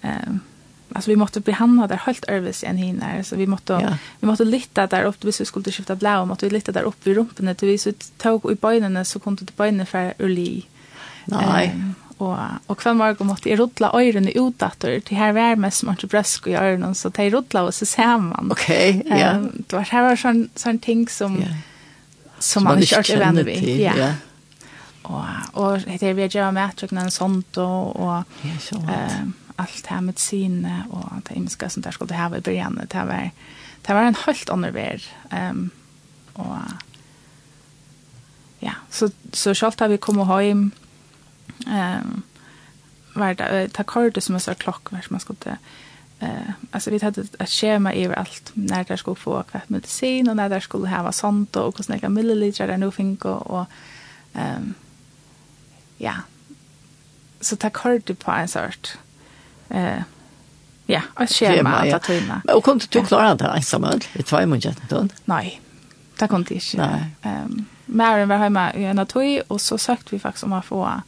ehm alltså vi måste behandla det helt övervis än hinner så vi måste ja. vi måste lyfta där upp hvis vi skulle skifta blå om att vi lyfta där upp i rumpen till vi så tog i benen så kom det benen för uli. Nej. Um, och och kväll morgon måste jag rulla öronen ut åter till här värme som inte brösk i öronen så det rulla och så ser man. Okej, okay, ja. Um, det var här var sån sån ting som yeah. som, som man inte kört vänner vid. Ja. ja. Och och det vi gör med att jag kan sånt och och eh allt här med sinne och det himmelska som där skulle ha i början det var det var en helt annan värld ehm um, och ja så så självt har vi kommit hem ehm um, var det ta kortet som är så klockverk man skulle eh uh, alltså vi hade ett schema över allt när där skulle få kvätt medicin och när där skulle ha sånt och hur snäcka milliliter där nu fick och ehm um, ja så ta kort på en sort eh ja, ett schema att ta in. Och kunde du klara det ensam öll? Vi två mot jätten Nej. Det kunde inte. Nej. Ehm Maren var hemma i en atoj och så sagt vi faktiskt om att få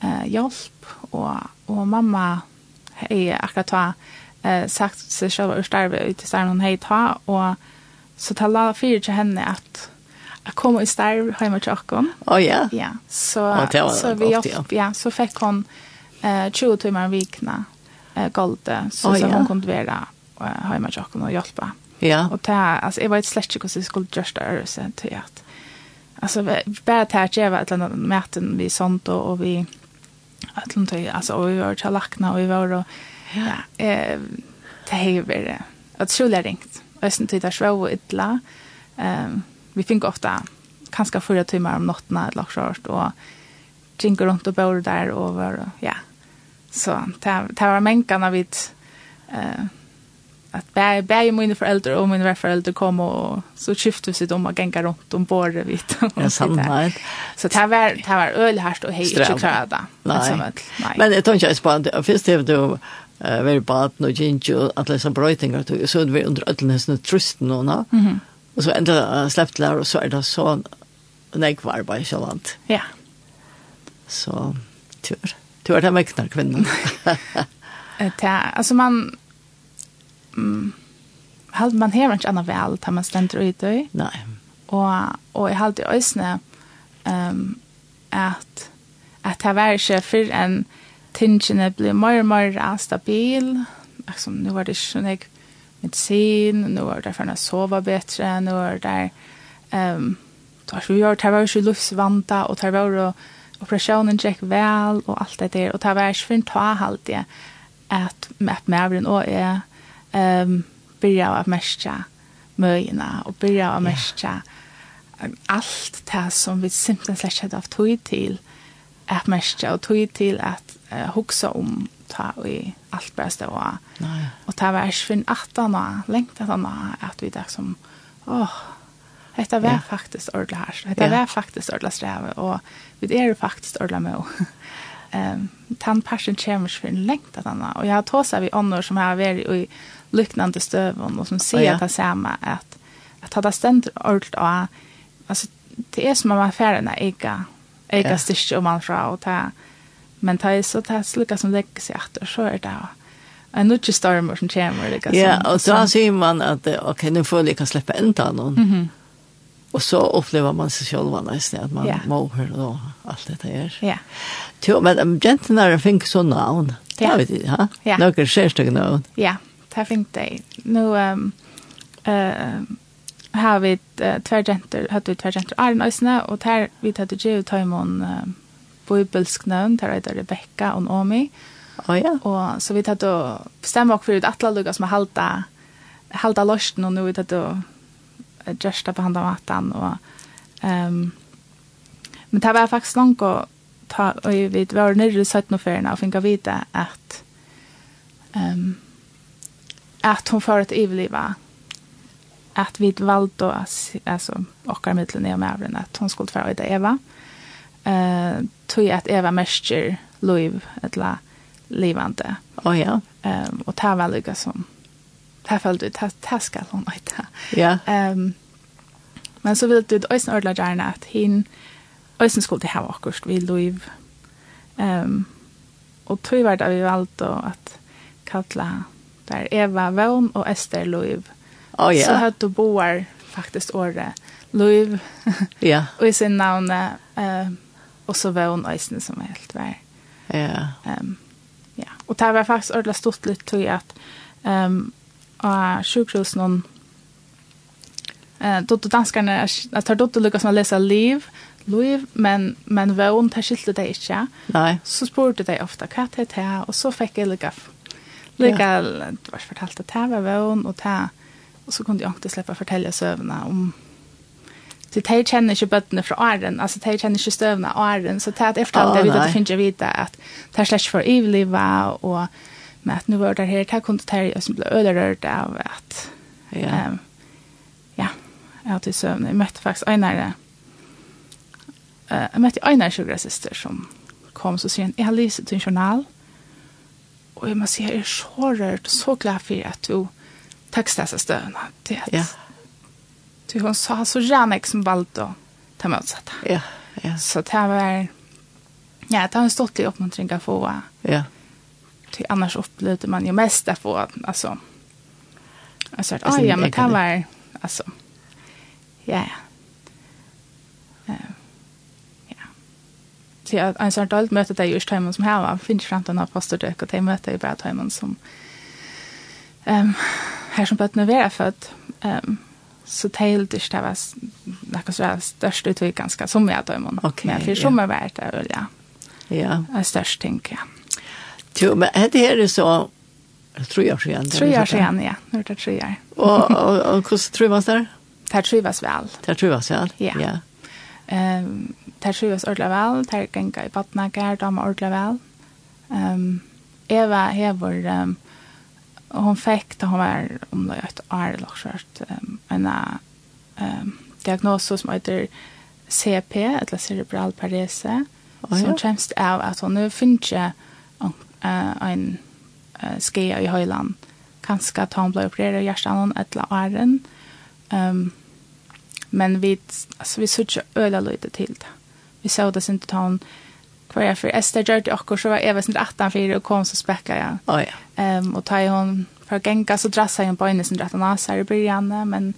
eh hjälp och och mamma är akkurat ta eh sagt sig själv ur starve ut till hon hej ta och så tala för till henne att jag kom i starv hemma till Akon. Oh ja. Ja, så så vi ja, så fick hon eh 20 timmar i veckan eh golde så oh, så ja. hon kunde vara eh, hemma jag kunde hjälpa. Ja. Och det alltså jag var ett släkt hur det skulle just där så att att alltså bara ta att jag var ett annat möten vi sånt och, och vi att långt alltså och vi var till lackna och vi var och ja eh det är väl att skulle ringt. Och sen tittar så och illa. Ehm vi fick ofta kanske fyra timmar om natten eller något sånt och jingle runt och bor där och var ja Så det, det var mänkarna vid eh, att bär, bär mina föräldrar och mina föräldrar kom och så skiftade sig de att gänga runt om bordet vid. Ja, sannolikt. Så det var, det var ölhärst och hej, inte klara klarade. Nej. Men jag tror inte jag är spännande. Först är du eh very bad no ginger och alla så brötingar tog så det var under öllnäsna trusten och nå. Mhm. Och så ända släppt lär och så är det så nej kvar bara i Själland. Ja. Så tur. Du er den mäktar kvinnan. Det alltså man mm, halt man har inte annat väl tar man ständer ut i. Nej. Och och jag halt i ösne ehm att att det var inte för en tingen blev mer och mer stabil. Alltså nu var det så jag medicin, nu var det för att sova bättre, nu var det ehm um, då har jag tagit ut luftsvanta och tagit ut operationen gick väl och allt det där. Och det var inte för en ta halt det att med mävren och är ehm börja att mästra möjna och börja att mästra allt det som vi simpelthen släckt hade haft tid till att mästra och tid till att uh, huxa om ta i allt bästa och och ta vars för en attan längt att han att vi där som åh Hetta var ja. faktisk ordla her. Hetta ja. var faktisk ordla streve, og vi er faktisk ordla med. Ehm um, tan passion challenge för en längt att anna. Och jag har tåsa vi annor som har varit i liknande stövon och som ser att det samma att att hade ständ ordla av alltså det är som man färna ägga ägga ja. stitch om man fra och ta men ta är så ta sluka som det sig åter så är det en nutje storm som kommer liksom. Ja, og så sier man att okej okay, nu får jeg kan slippe enda noen Mm -hmm Och så upplever man sig själv nästan att man yeah. mår och allt det där. Ja. Jo, men um, gentlemen fick navn. Ja. Ja, vet du, ha? Ja. Några särskilt navn. Ja, det fink det. Nu ehm eh har vi två jenter, hade vi två jenter Arne Ösne och där vi hade ju uh, bibelsk namn, där heter Rebecca och Naomi. Oh, ja. Och så vi hade bestämt oss för att alla som med halta halta losten och nu vi hade gesta på handa matan och ehm men det var faktiskt långt och ta og vi vet var nere i 17 affärerna og finne vita att ehm um, att hon för ett evliva att vi valde att alltså och med till ner med även att hon skulle för att Eva eh uh, tog att Eva mäster liv ett la levande. Oh ja. Ehm um, och det var lika som här följde ut här ska hon inte. Ja. Ehm men så vill du ösn ordla gärna att hin ösn skulle ha akkurst vi Louis. Ehm och tog vart vi valt då att kalla där Eva Vån och Esther Louis. Oh, ja. Så hade du boar faktiskt året Louis. ja. och i sin namn eh och så Vån ösn som helt var. Ja. Ehm ja, och det var faktiskt ordla stort lite tror jag att ehm um, sjukhus sjukhusen eh då danskarna att tar dotter Lukas att läsa liv liv men men vån tar skilte det inte. Nej. Så spurte de ofta katt det här och så fick jag lika lika vars fortalt att det var vån och ta och så kunde jag inte släppa fortälja sövna om Så de kjenner ikke bøttene fra åren, altså de kjenner ikke støvna åren, så de har fortalt det, vi vet at det finnes jeg vite at det er slett for ivlivet, og Men at nu var det her, det kunne det her, som ble ølerørt av at, ja, um, ja, at i søvn, jeg møtte faktisk Einare, uh, jeg møtte Einare sjukkerassister som kom, så sier han, jeg har lyset til en journal, og jeg må si, jeg er så rørt, så glad for at du tekstet seg støvn, det at, ja. du, hun sa så gjerne ikke som valgte å ta motsatt. Ja, ja. Så det var, ja, det var en stortlig oppmuntring å få, ja, ja till annars upplevde man ju mest att få alltså alltså att ah, ja men det var alltså. Ja ja. Så jag en sån dolt möte där just hemma som här var finns fram den här pastordök och det möte i bara hemma som ehm här som bötna vara för att ehm så tält det där var något så här störst ut ganska som jag då men men för som är värt det ja. Ja är störst tänker jag. Jo, men det här är så tre år sedan. Tre år siden, ja. Nå er det tre år. Och, och, och hur trivas där? Det trivas vel. Det trivas väl? Ja. ja. Um, det trivas ordentlig vel. Det gänga i badnager, de är ordentlig vel. Um, Eva hever... Um, hon fikk da hon var om det et år eller så en um, diagnos som heter CP eller cerebral parese som kjemst av at hon nu finns uh, en uh, skea i høyland. Kanskje at han ble opereret i hjertet eller æren. Um, men vi, altså, vi så ikke øyla løyde til det. Vi så det sin til han hver jeg for Esther gjør det akkur, så var jeg sin 18 for og kom så spekka jeg. Oh, ja. um, og ta i hon for genga så drassa jeg på henne sin rett og nas i byrjan, men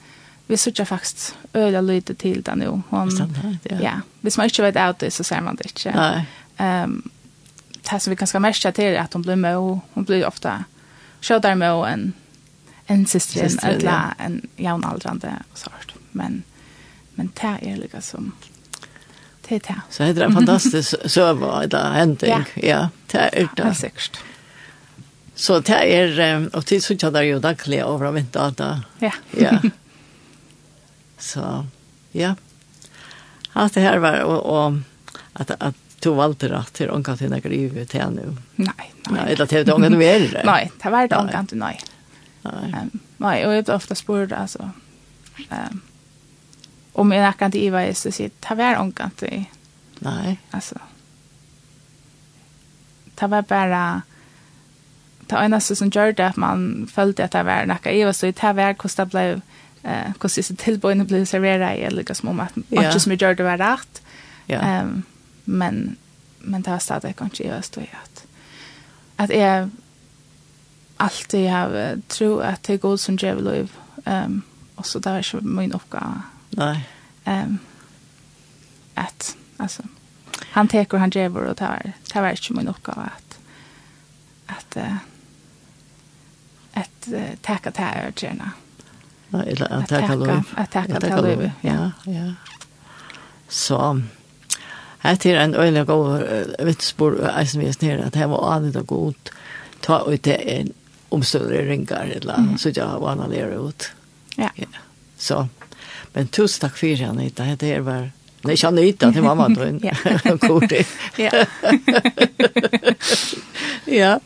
vi så ikke faktisk øyla løyde til det nå. Hon, ja. ja. Hvis man ikke vet av det, så ser man det ikke. Nei. Um, det som vi ganska märka till att hon blir med och hon blir ofta sködar med en, en syster, syster eller ja. en jaunaldrande och sånt. Men, men det är lika som det är det. Så det är en fantastisk söva eller händing. Ja. ja, det är det. Ja, säkert. Så det är, och till så tjadar ju dagliga över av inte. Ja. Ja. Så, ja. Allt det här var, och, och att, att to valde rätt till hon kan till några ju till nu. Nej, nej. Eller till hon kan väl. Nej, det var det hon kan inte nej. Nej. Nej, och det ofta spår alltså. Um, om jag kan inte iva är så sitt det var hon kan inte. Nej. Alltså. Det var bara det enaste som gjør det at man følte at det var noe i, og så det var hvordan det ble, eh, hvordan disse tilbøyene ble serveret i, eller som om at ikke som gjør det var rett. Ja. Um, men men det har stadig kanskje jeg stå i at at jeg alltid har tro at det er god som djevel liv um, og så det er ikke min oppgave nei. Um, at altså han teker han gjør og det er det er ikke min oppgave at at uh, at uh, teka det her gjerne eller at teka liv at teka lov ja ja. Så Här er en öliga god vitspor, eisen vi snir, att det var anet och god, ta ut det en omstøyre ringar, eller mm. så jag var annet lera ut. Ja. ja. Så, men tusen tack för det, Anita, Det er var, nei, ikke Anita, til mamma då. ja. God det. ja. ja.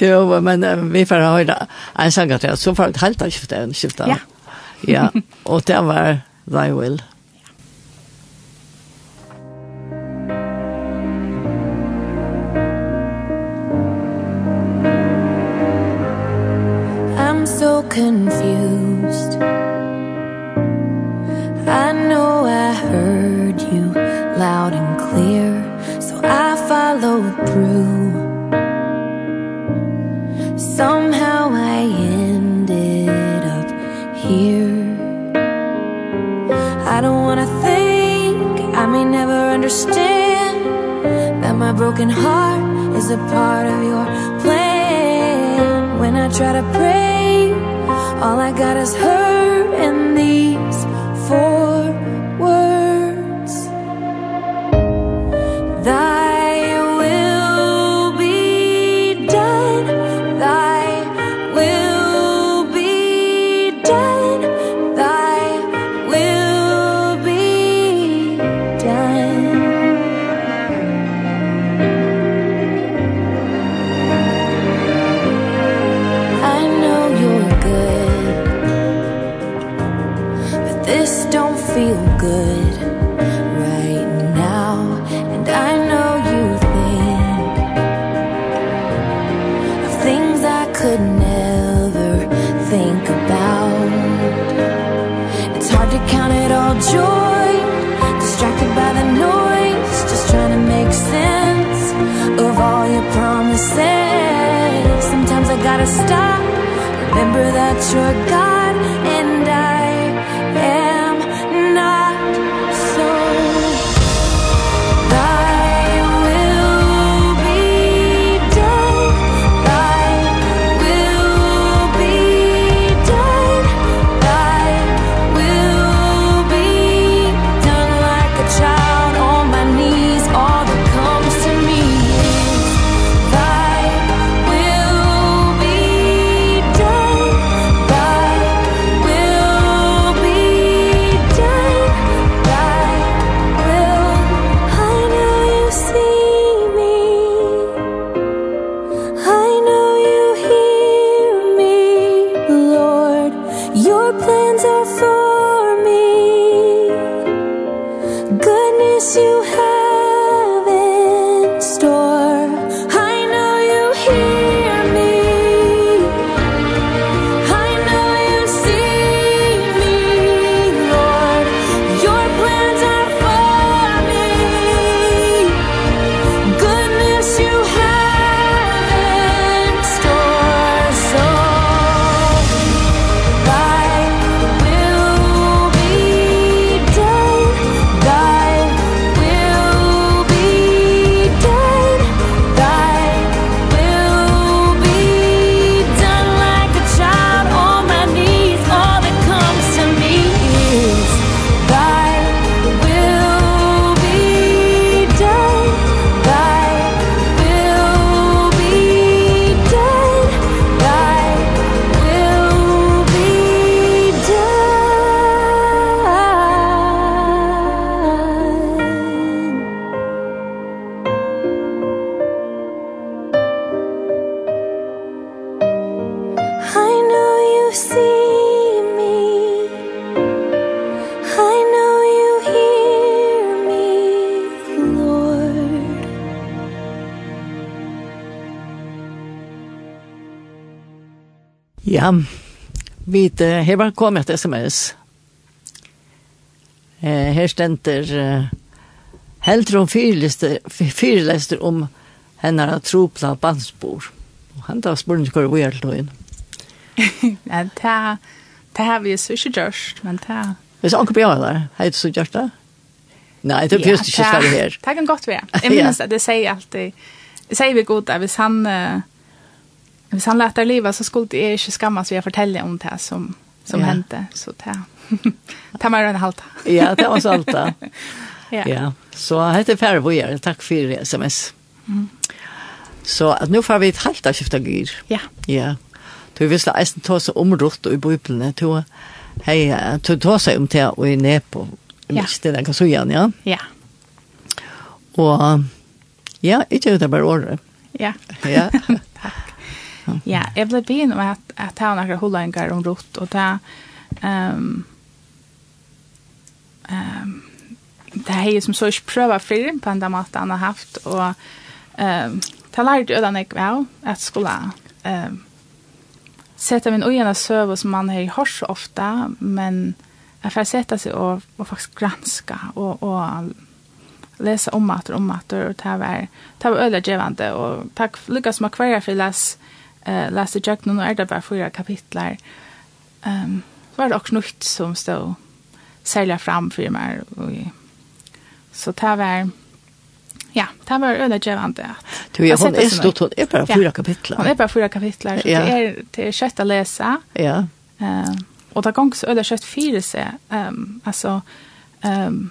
Jo, men vi får høre en sanger til, så får jeg helt av skiftet, skiftet. Ja. ja, og det var, Thy Will. so confused. I know I heard you loud and clear So I followed through. Somehow I ended up here. I don't wanna think I may never understand That my broken heart is a part of your plan. When I try to pray All I got is her and these four words. Thy um, vid, uh, her var kommet et sms. Uh, her stender uh, heldur om fyrlester om henne har tropla bandsbor. Og han tar spør ikke hva vi er til henne. Ja, det har vi så ikke gjort, men det har... Hvis anker på jeg der, har du så gjort det? Nei, det er først ikke skal stedet her. Det kan godt være. Jeg minnes at det sier alltid, det sier vi godt at hvis han... Uh, hvis han lätar livet så skulle det inte skammas vi att fortelle om det som, som ja. hände. Så det, det var en halta. ja, det var en halta. ja. ja. Så hette heter Färre Bojer. Tack för sms. Mm. Så at nu får vi ett halta skiftet gyr. Ja. Ja. Du visste eisen ta seg om og i bøyblene, to hei, to ta seg om te og i nepo, Ja. det der igjen, ja? Ja. Og, ja, ikke det bare året. Ja. Ja. Ja, jeg ble begynn med at, at jeg har noen holdengar om rot, og det um, um, det er jeg som så ikke prøver før på en måte han har haft, og um, det lærte ødene jeg av at skulle um, sette min øyne søve som man har hørt så ofte, men jeg får sette seg og, og faktisk granske og, og lese om at og om at og det var, det var ødelig og takk lykkes med hver jeg for les eh läste jag nu är det bara fyra kapitlar. Ehm um, var det också något som stod sälja fram för mig och så tar var Ja, det var öle gevande. Du är hon är stort hon är bara fyra kapitlar. Hon är bara fyra kapitlar. Ja. Det är det är kött att läsa. Ja. Ehm um, och det gångs öle kött fyra så ehm um, alltså ehm um,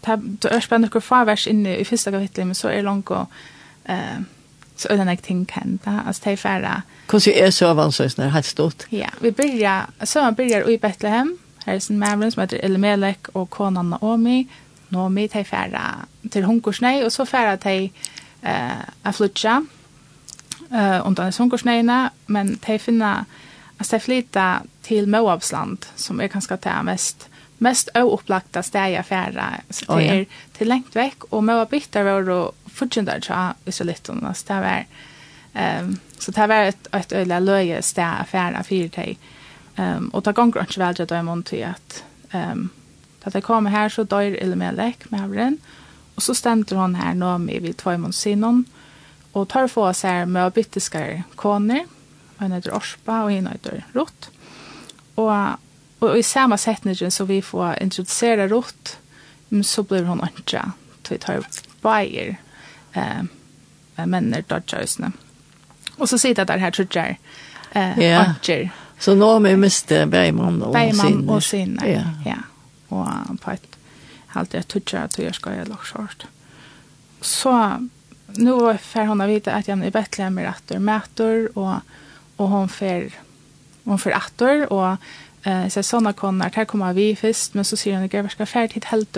ta du spennende hvor kvar vers inne i første kapitlet men så är langt og ehm så öden jag ting hända. Alltså det är färra. Kanske är så avancerat när det helt stort. Ja, vi börjar, så man börjar i Bethlehem. Här är sin mävren som heter Elimelech och konan Naomi. Naomi tar färra till hunkorsnej och så färra tar eh, att flytta eh, undan hunkorsnejna. Men tar finna, alltså tar flytta till Moabsland som är ganska det mest mest åupplagda steg affärer. Så det är till längt väck och Moabiter var då fortjentare tja israelitterna. Så det var, um, så det var ett, ett öjla löje stä affära för dig. Um, och det gånger inte väl till dem till att um, att det kommer här så dör Elimelech med havren. Och så stämmer hon här Naomi vid Tvojmons sinon. Och tar få oss här med byttiskar koner. En heter Orspa och en heter Rott. Och, och i samma sättningen så vi får introducera Rott så blir hon inte. Så tar bajer eh, männer dodger just nu. Och så sitter där här trudger. Eh, ja. Archer. Så nå har vi miste Bergman och Bergman sinne. Bergman och sinne, ja. ja. Och på ett halvt jag trudger att jag ska göra lockshort. Så nu får hon vita att jag är bättre med attor mätor och, och hon får hon får attor och eh så såna konar här kommer vi först men så ser hon att jag ska färdigt helt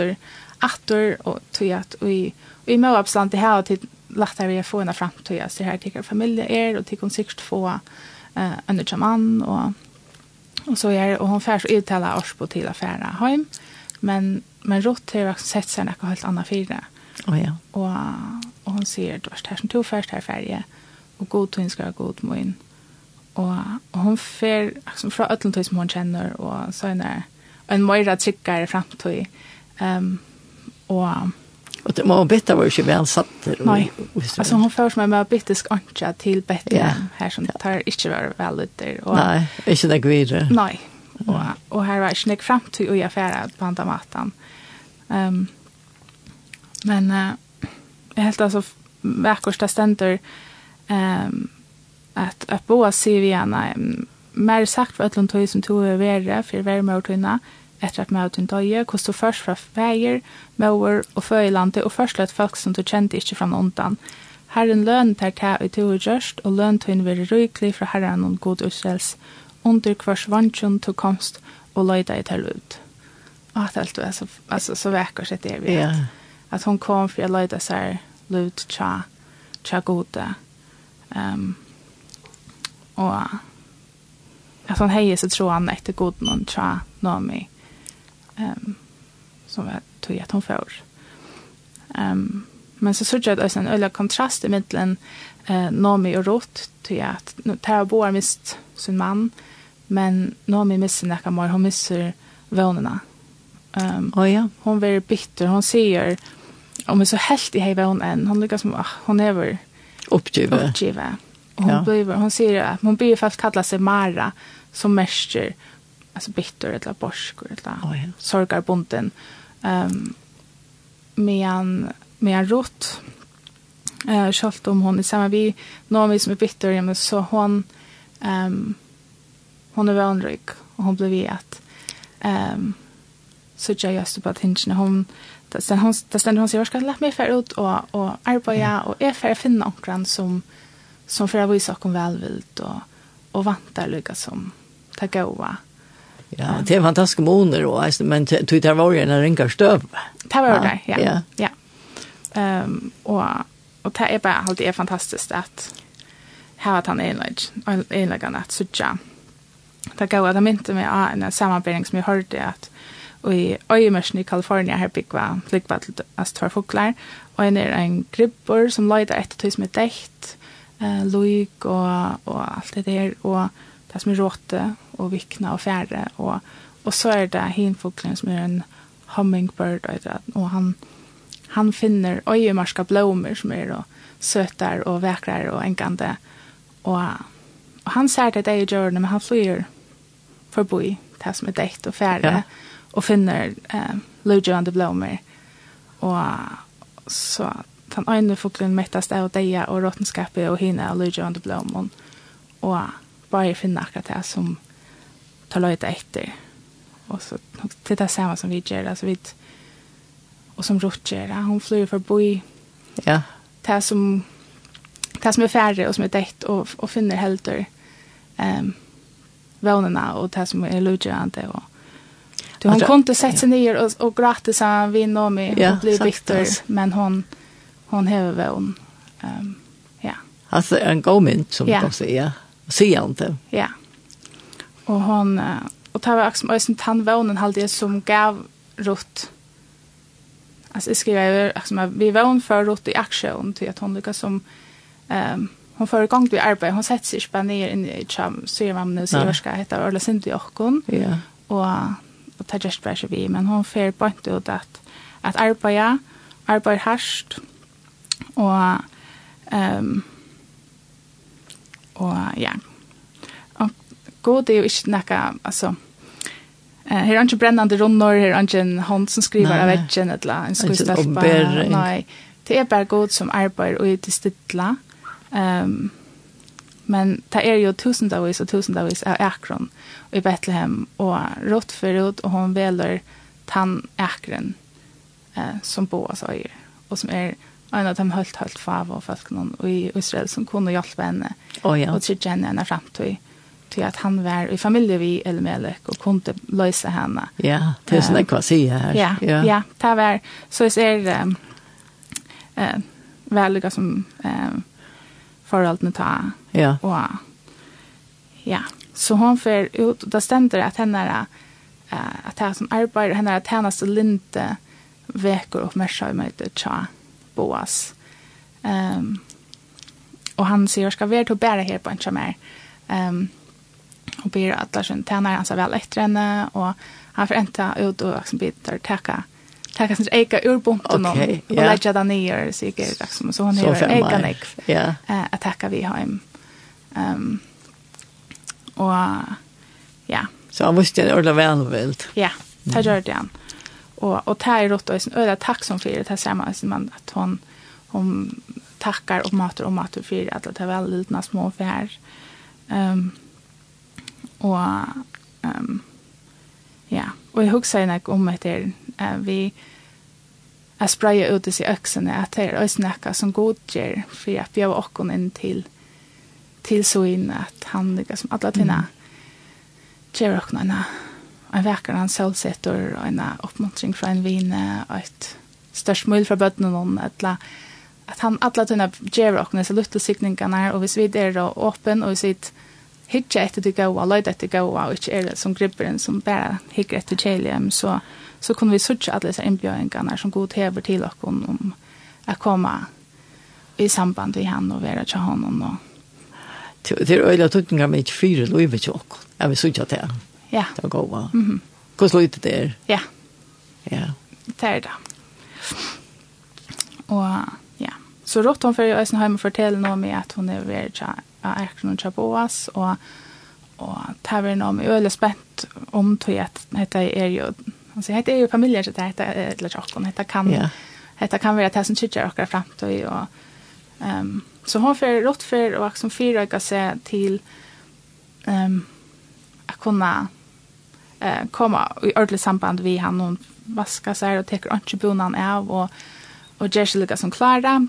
attor och tror att vi vi i Moabsland det här till lättare vi få en framtid så här tycker familjen är och tycker sikkert få eh en chaman och och så är och hon färs uttala års på till affära hem men men rott har jag sett sig något helt annat för det. Oh, ja. Och och hon ser det vart här som tog först här färje och god tog ska god mun. Och och hon fer liksom från öllen tog som hon känner och så när en mera tryckare till. Ehm um, och Og det var bitte var jo ikke vel satt. der. Nej. Alltså hon förs med med bittisk anka till bättre ja. här som tar inte var väl ut där och nei, ikke det videre. Nej. Och och här var snäck fram till och jag färra på andra mattan. Ehm um, men uh, helt alltså verkosta ständer ehm um, att att boa CV-arna mer sagt för att de tog som tog över för värme och tunna etter at møten døye, hvordan du først fra veier, møver og føyelandet, og først løtt folk som du kjente ikke fra undan. Herren løn tar ta i to og gjørst, og løn tøyn være ryklig fra herren og god utsels, under hvers vantjon til komst, og løyda i til ut. Og at alt var så, altså, så vekker seg det vi yeah. at, hun kom for å løyda seg løyda tja, tja gode. Um, og at hon heier så tror han etter god noen tja, noe mye um, som var tog at hon får. Um, men så såg jag att en öliga kontrast i mittlen eh, Nomi och Rot till att Tera Boar mist sin man men Nomi missar näka mer, hon missar vånerna. Um, oh, ja. Hon blir bitter, hon ser om är så helt i hela hon än, hon lyckas som ah, hon är väl uppgiven. Uppgiven. Hon ja. blir hon ser att hon blir fast kalla sig Mara som mäster alltså bitter eller borsk eller oh, ja. sorgarbunden. Um, medan, medan rot eh självt om hon är samma vi någon som är bitter ja, men så hon ehm um, hon är vänrik och hon blev vet ehm um, så jag just på attention hon där sen hon där sen hon säger ska lägga mig för ut och och arbeta och är för att finna någon som som för att visa kom välvilt och och vantar lycka som ta goa Ja, det er fantastiske måneder, og, men det var jo en ringer støv. Det var jo det, ja. ja. ja. Um, og, og det er bare alltid er fantastisk at her at han enleggende at sutja. Det gav at han mynte meg av en samarbeidning som jeg hørte at og i øyemørsen i Kalifornien her byggva flyggva til Astor Fuglar, og en er en gribber som løyda etter tog som er dekt, uh, loik og, og alt det der, og det som er råte och vikna och färre och och så är det hinfågeln som er en hummingbird Og, han han finner øyemarska blommor som är då søtar och vekrar och enkande och och han ser det är ju men han flyr forbi det som er dekt och färre ja. och finner eh, lugande blommer. och så den ene fågeln mättas av deia och råtenskapet og hinna av lugande blommer. och bare finne akkurat det som tar löjta etter. Och så det är det samma som vi gjør, altså vi, och som Rutt gör. Hon flyr förbi. Ja. Det som det som er färre och som är däckt och, och finner helter um, vånerna och det som är lugande. Och, du, hon kunde sätta sig ner och, och gråta sig vid Nomi ja, och bli bitter. Men hon, hon häver vån. Um, ja. Alltså en god mynd som ja. de säger säger han inte. Ja. Och hon och tar var också som tandvånen hade det som gav rott. Alltså jag skriver över alltså vi vån för rott i aktion till att hon lyckas som ehm um, hon får igång det arbete. Hon sätter sig bara ner in i cham ser man nu så vad ska heta eller synd i orkon. Ja. Och och ta just bare vi men hon får point inte ut att att arbeta arbeid harst och ehm um, og ja. Og god er jo ikke nekka, altså, Uh, her er ikke brennende runder, her er ikke en hånd som skriver av veggen, eller en skuespelpa. Nei, det er bare god som arbeider og er til. Um, men det er jo tusendavis og tusendavis av akron i Bethlehem, og rått forut, og hun veler tann akron eh, som boas øyer, og som er en av dem helt, helt fav og folk noen i Israel som kunne hjelpe henne oh, ja. og trygge henne henne frem til til at han var i familie vi Elmelek og kunne løse henne. Ja, det er sånn jeg kan si her. Ja, ja. ja det var, så jeg ser um, uh, veldig som um, forholdene ta. Ja. Og, ja, så hun får ut, og da stender at henne er uh, at det som arbeider, henne er tjeneste linte veker oppmerksom i møte tja Boas. Um, och han säger, ska vi ta bära här på en mer. Um, och ber att Larsen han hans väl efter henne. Och han får inte ut och liksom, bitar täcka tacka sin eka urbunten okay, och yeah. lägga den ner så gick det liksom så hon är eka nek ja att tacka vi hem ehm och ja så han måste det ordla väl vilt ja det gör det han och och det är rått och är öra tacksam för det här som man att hon hon tackar och matar och matar för att det är väldigt lite små affär. Ehm um, och ehm um, ja, och jag huxar när om att det uh, vi att spraya ut i öxen att det är snacka som godger för att vi har och in till till så in att han som alla tina mm. ger och en vekker han solsetter, og en oppmuntring fra en vine, og et størst mål fra bøttene noen, etla, at han alle tunne gjør åkne så lutt og sikningene, og hvis vi er da åpen, og hvis vi hitje etter det gode, løyde etter gode, og ikke er det som gripperen som bare hikker etter kjelium, så, så kunne vi sørge alle disse innbjøringene som god hever til dere om å komme i samband med han og være til honom. Og... Det er øyla tøkninger med ikke fire løyve til dere, jeg vil sørge til. Ja. Det var gåva. Mm -hmm. Hvor slutet det er? Ja. Ja. Det er det. Og ja. Så rått hun for i Øysenheim å fortelle noe med at hun er ved Erkron og Chaboas, og, og det var noe med øyelig spent om til at dette er jo Alltså heter ju familjer så det heter eller chocken heter kan ja. heter kan vara som chickar och framåt och ehm um, så hon för rått för och som fyra jag se till ehm um, att kunna eh, komma i ordentligt samband vi han hon vaskar sig och tar inte bonan av och och ger sig lika som klara.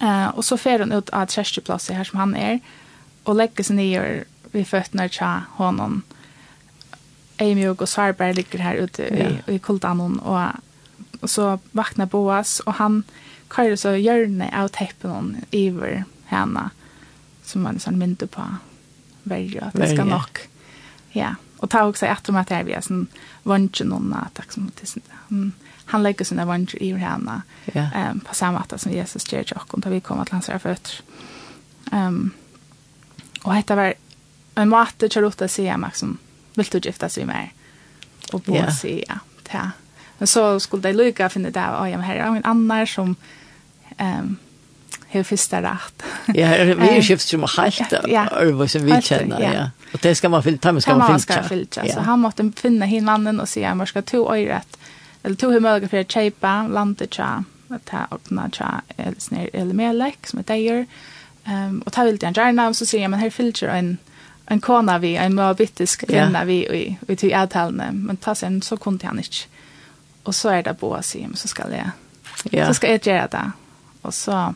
Eh, och så fer hon ut av tjärsteplatsen här som han är och lägger sig ner vid fötterna tja honom. Amy och Sarberg ligger här ute i, i kultan hon och, och så vaknar Boas och han kallar så hjörne av teppen över henne som man sån mynte på väljer att det ska nog. Ja. Och ta också att de att det är vi sån vantje någon att som det han, han lägger sina vantje i henne. Ja. Ehm um, på samma sätt som Jesus ger och och vi kommer att lansa fötter. Ehm um, och heter var en matte charlotta säga Maxon vill du gifta sig med och på yeah. ja ta. Men så skulle det lycka finna där och jag här är en annan som ehm um, har första rätt. Ja, vi är skift som helt över som vi känner, ja. Och det ska man filtra, man ska man filtra. filtra. Så han måste finna hin mannen och säga, man ska to örat. Eller to hur möjligt för att köpa landet tja, att ta öppna tja, eller snär, eller melek som är dejer. Um, och ta vill jag gärna, så säger jag, men här filter en en kona vi, en moabitisk kvinna vi i, vi i, i avtalene, men ta sen så kunde han inte. Och så är det på sig, så ska jag, ja. så ska jag göra det. Och så,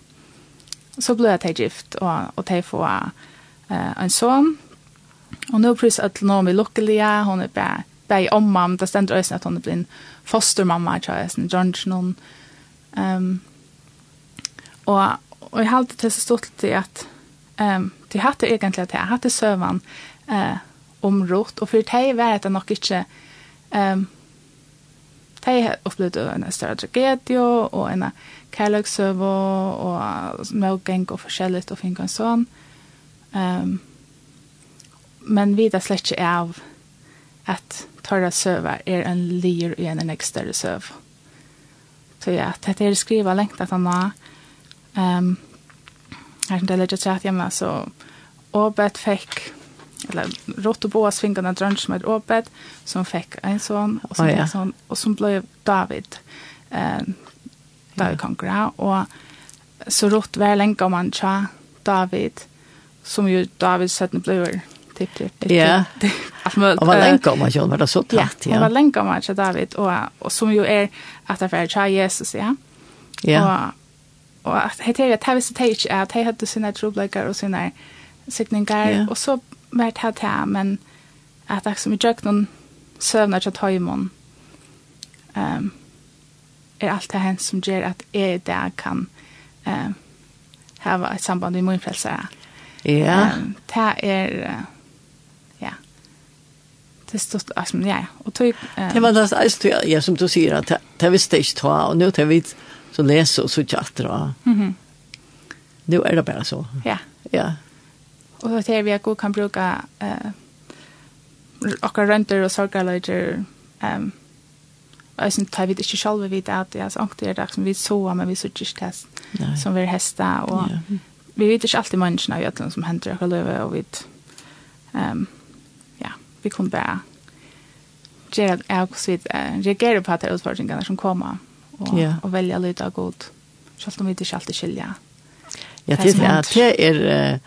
så ble jeg gift, och och de få eh en son. Och nu precis att nå mig vi lukkelige, hun er bare, bare omma, men det stender øyne at hun er blitt fostermamma, ikke jeg, sånn, George, noen. Um, og, og jeg halte til så stort til at um, de hatt det egentlig at jeg hatt det søvann uh, om rått, og for de var det nok ikke... Um, de opplevde en større tragedie og en kærløksøv og, og smågeng og forskjellig og finne en sånn. Um, men vi er slett ikke av at torra søver er en lir i en enn større søv. Så ja, dette er skriva lengt at han har um, her som det er litt træt hjemme, så Åbet fikk eller rått og boas fingrarna drönsch som ett Åbet som fick en son och som, oh, ja. son, och som blev David. Eh, da vi kan gå. Og så rått var lenge om han tja David, som jo David 17 ble Tipp, tipp, tipp. Ja. Og var lenge om han var det så tatt, ja. Ja, og var lenge om han David, og, og som jo er at det var tja Jesus, ja. Ja. Og, og at det er at det visste det ikke, at det hadde sine troblekker og sine sikninger, og så var det her, men at det som i jøkken søvner til tøymon. Um, er alt det hen som gjør at jeg i kan eh, ha et samband med min frelse. Ja. Um, det er, uh, ja, det stod, altså, ja, ja. Og tog, um, det var det eneste, ja, som du sier, at det visste jeg ikke ta, og nå tar vi så leser og så tjatter, og mm -hmm. nå er det bare så. Ja. Ja. Og så ser vi at god kan bruke uh, akkurat renter og sorgerløyder, um, Jag syns tar vi inte själva vid att jag så ankter det som vi så men vi så inte det som vi hästa och ja. vi vet inte alltid människorna i allt som händer och lever och vi ehm ja vi kommer bara jag är också vid reagerar på att utfordringarna som kommer och ja. och välja lite gott så att de inte alltid skilja. Ja, det är att det är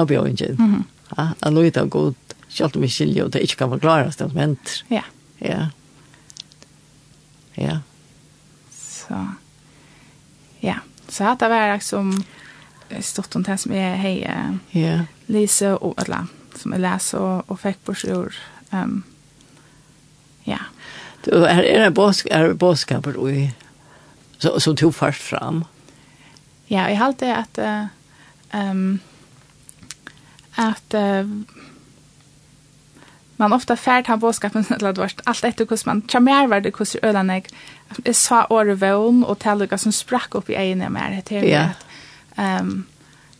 avbjørningen. Mhm. Ja, lite gott. Så om vi skiljer och det inte kan förklaras det som händer. Ja. Ja. Ja. Så, ja. Så att det var liksom stort om det som är hej ja. Lise och alla som är läs och, och fick på sig ehm ja. Du, är, är en bosk, är boskaper och så, som tog först fram? Ja, jag har alltid att uh, um, att uh, man ofta färd han båskapen till att vart allt efter hur man charmar vart det hur ölan jag är så orvån och tälliga som sprack upp i ena mer det är ehm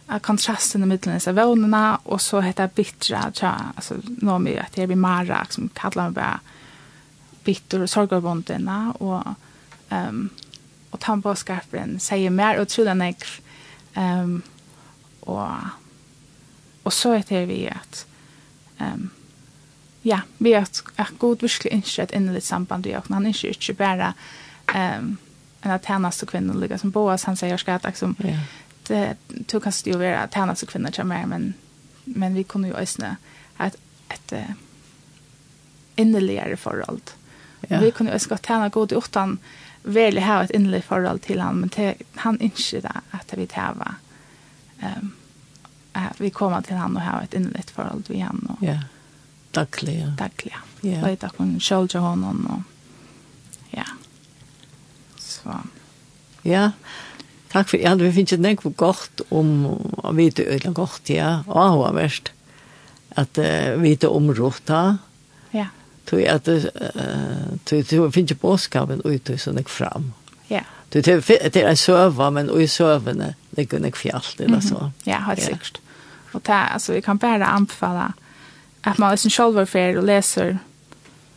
a kontrasten i mitten är vånarna och så heter bittra tja alltså nå mig att det blir mara som kallar mig bara bitter och sorgarbonderna och ehm och tandbåskapen säger mer och tror den ehm och och så heter vi att ehm ja, vi att att god virkelig ikke et innerligt samband vi och han ønsker ikke bare um, en av tjeneste kvinner ligger som Boas, han sier skal at liksom, ja. det, du kan jo være tjeneste kvinner til mer, men, men vi kunne jo øsne et, et uh, innerligere forhold. Ja. Vi kunne jo også godt tjene god i åttan, veldig ha et innerlig forhold til han, men te, han ikke det at vi tjene um, at vi kommer til han og har et innerligt forhold til han. Og, yeah Dagliga. ja. Dagliga. ja. Yeah. Leita kun kjølge honom og ja. Så. Ja, takk for ja, vi finnes ikke noe godt om å vite øyne godt, ja, og hva verst. At uh, vite om rota. Ja. Tog at uh, tog, tog, finnes ikke båskapen ute som jeg fram. Ja. Du det det en söva men i sövene ligger kunde fjalt eller så. Ja, helt det sikkert. Og det altså vi kan bare anbefale att man liksom själv för och läser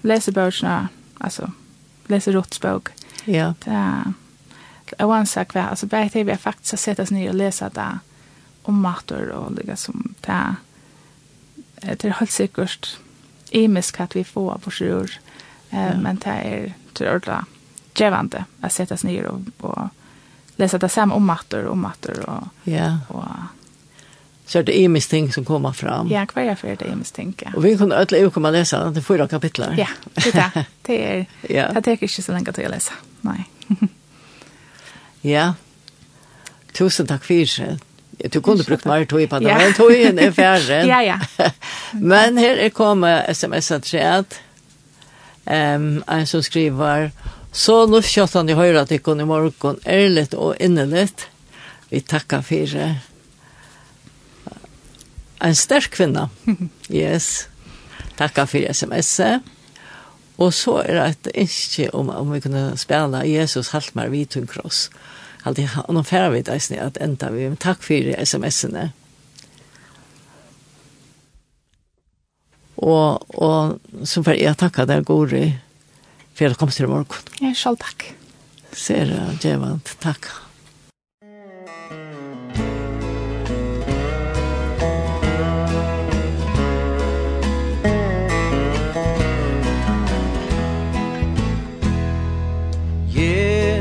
läser böckerna alltså läser rotsbok. Ja. Det är en sak kvar. Alltså bara det vi faktiskt har sett oss ner och läsa det om mator och lika som det det är helt säkert emiskt att vi får av vår jord. Men det är till ordla gevande att sätta oss ner och, och läsa det samma om mator och mator och, yeah. och så er det imis ting som kommer fram. Ja, hva er for det imis ting, ja. Og vi kunne ødelig uke med å lese det fyra kapitler. Ja, det er det. Det er, ja. det er ikke så lenge til å lese. Nei. ja. Tusen takk for det. Du kunne brukt mer tog på det, men togjen er færre. ja, ja. men her er kommet sms-et til um, en som skriver Så nå skjøttan i høyre at ikon i morgon ærligt og inneligt. Vi takkar det en sterk kvinna. Yes. Takka for sms. Og så er det et ønske om, om vi kunne spela Jesus Haltmar Vitun vid tunn kross. Alltid, og færre vidt eisne at enda vi. Men takk for sms-ene. Og, og så får jeg takke deg, Gori for at du kom til morgen. Ja, selv takk. Ser jeg, Djevant. Takk. Takk.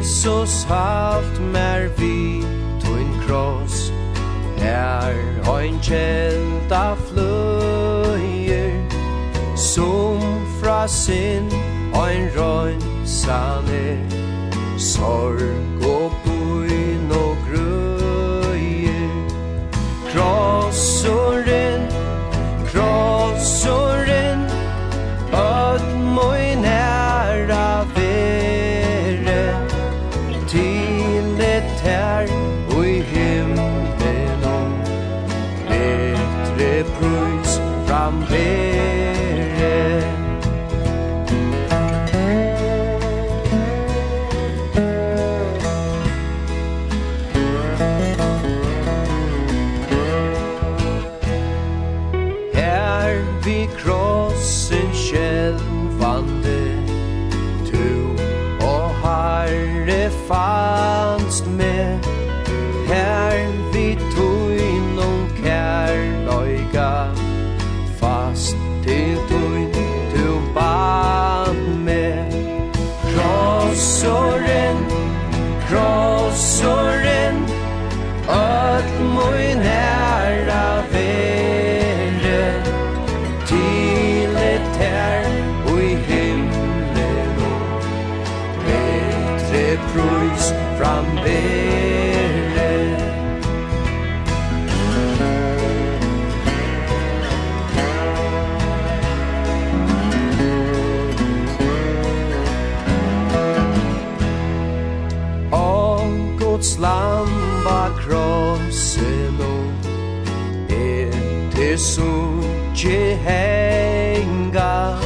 Jesus halt mer vi Tuin kross. Er ein kjelda fløyer Som fra sin Ein røyn saner. Sorg og buin og grøyer Krossoren Krossoren Öd moi tær ikkje henga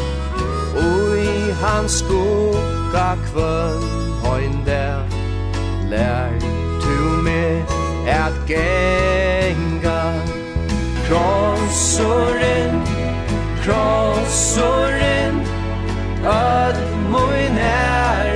Ui hans skugga kvöld Hoin der lær tu me at genga. Krossoren, krossoren Öd mun er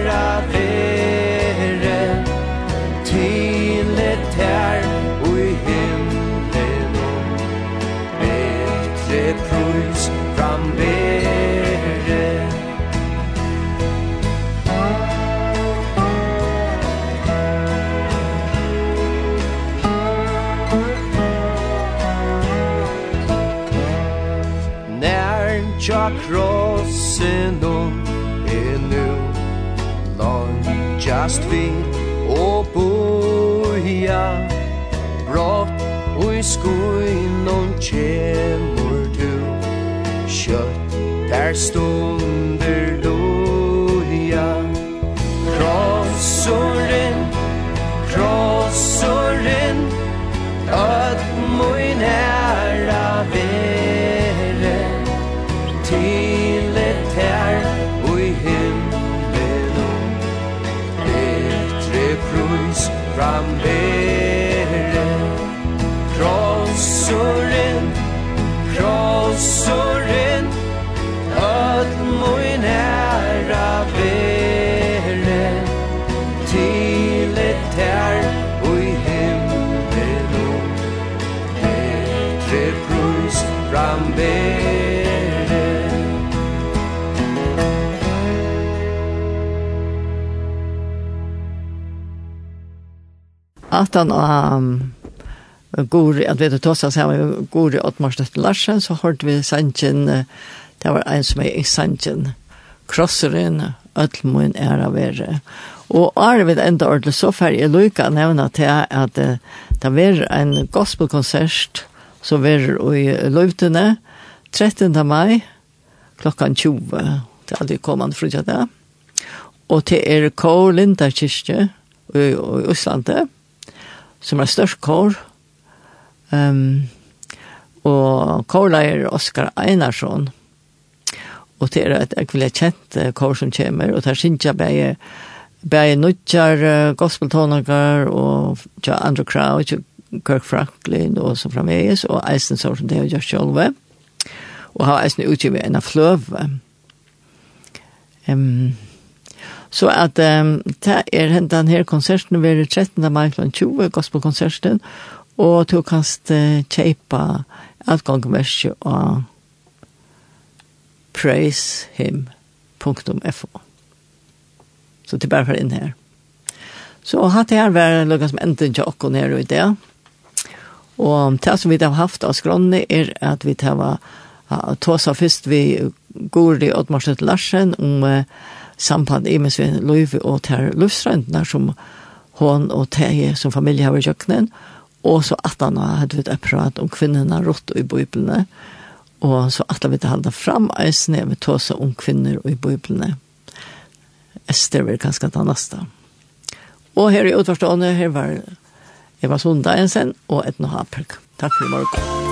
fast vi og boja Brått og i skuinon kjemur du Kjøtt der stund aftan av Gori, at vi hadde oss her med Gori Ottmarstedt Larsen, så hørte vi sannsyn, det var en som er i sannsyn, krosseren, Øtlmoen er av være. Og er Arvid enda ordentlig så færre jeg lykka nevna til at det var en gospelkonsert som var i Løvdene 13. mai klokkan 20. Det hadde kommet frutja det. Og til er Kål Linda Kyrkje i Øslandet som er størst kår. Um, og kårleier Oskar Einarsson. Og det er et ekvile kjent kår som kommer, og det er Sintja Beie, Beie uh, gospeltonager, og ja, Andrew Crow, Kirk Franklin, og så framvegis og Eisen som det er gjør sjølve. Og har Eisen utgivet en av fløve. Um, Så at um, det er den her konserten ved 13. mai kl. 20, gospelkonserten, og du kan uh, kjøpe adgangverset av praisehim.fo. Så det er bare for inn her. Så hatt det her vært noe som endte ikke akkurat nere i det. Og det som vi har haft av skrånene er at vi tar tåsa først vi går i Oddmarsen Larsen om uh, samband i med sin løyve og ter løvstrøndene som hon og Teje som familie har i kjøkkenen, og så at han hadde vi et prat om kvinnerne rått i bøyblene, og så at vi hadde fram eisene med tåse om kvinner i bøyblene. Ester vil kanskje ta neste. Og her i utvarstående, her var Eva Sunda Jensen og Edna Haperk. Takk for i morgen.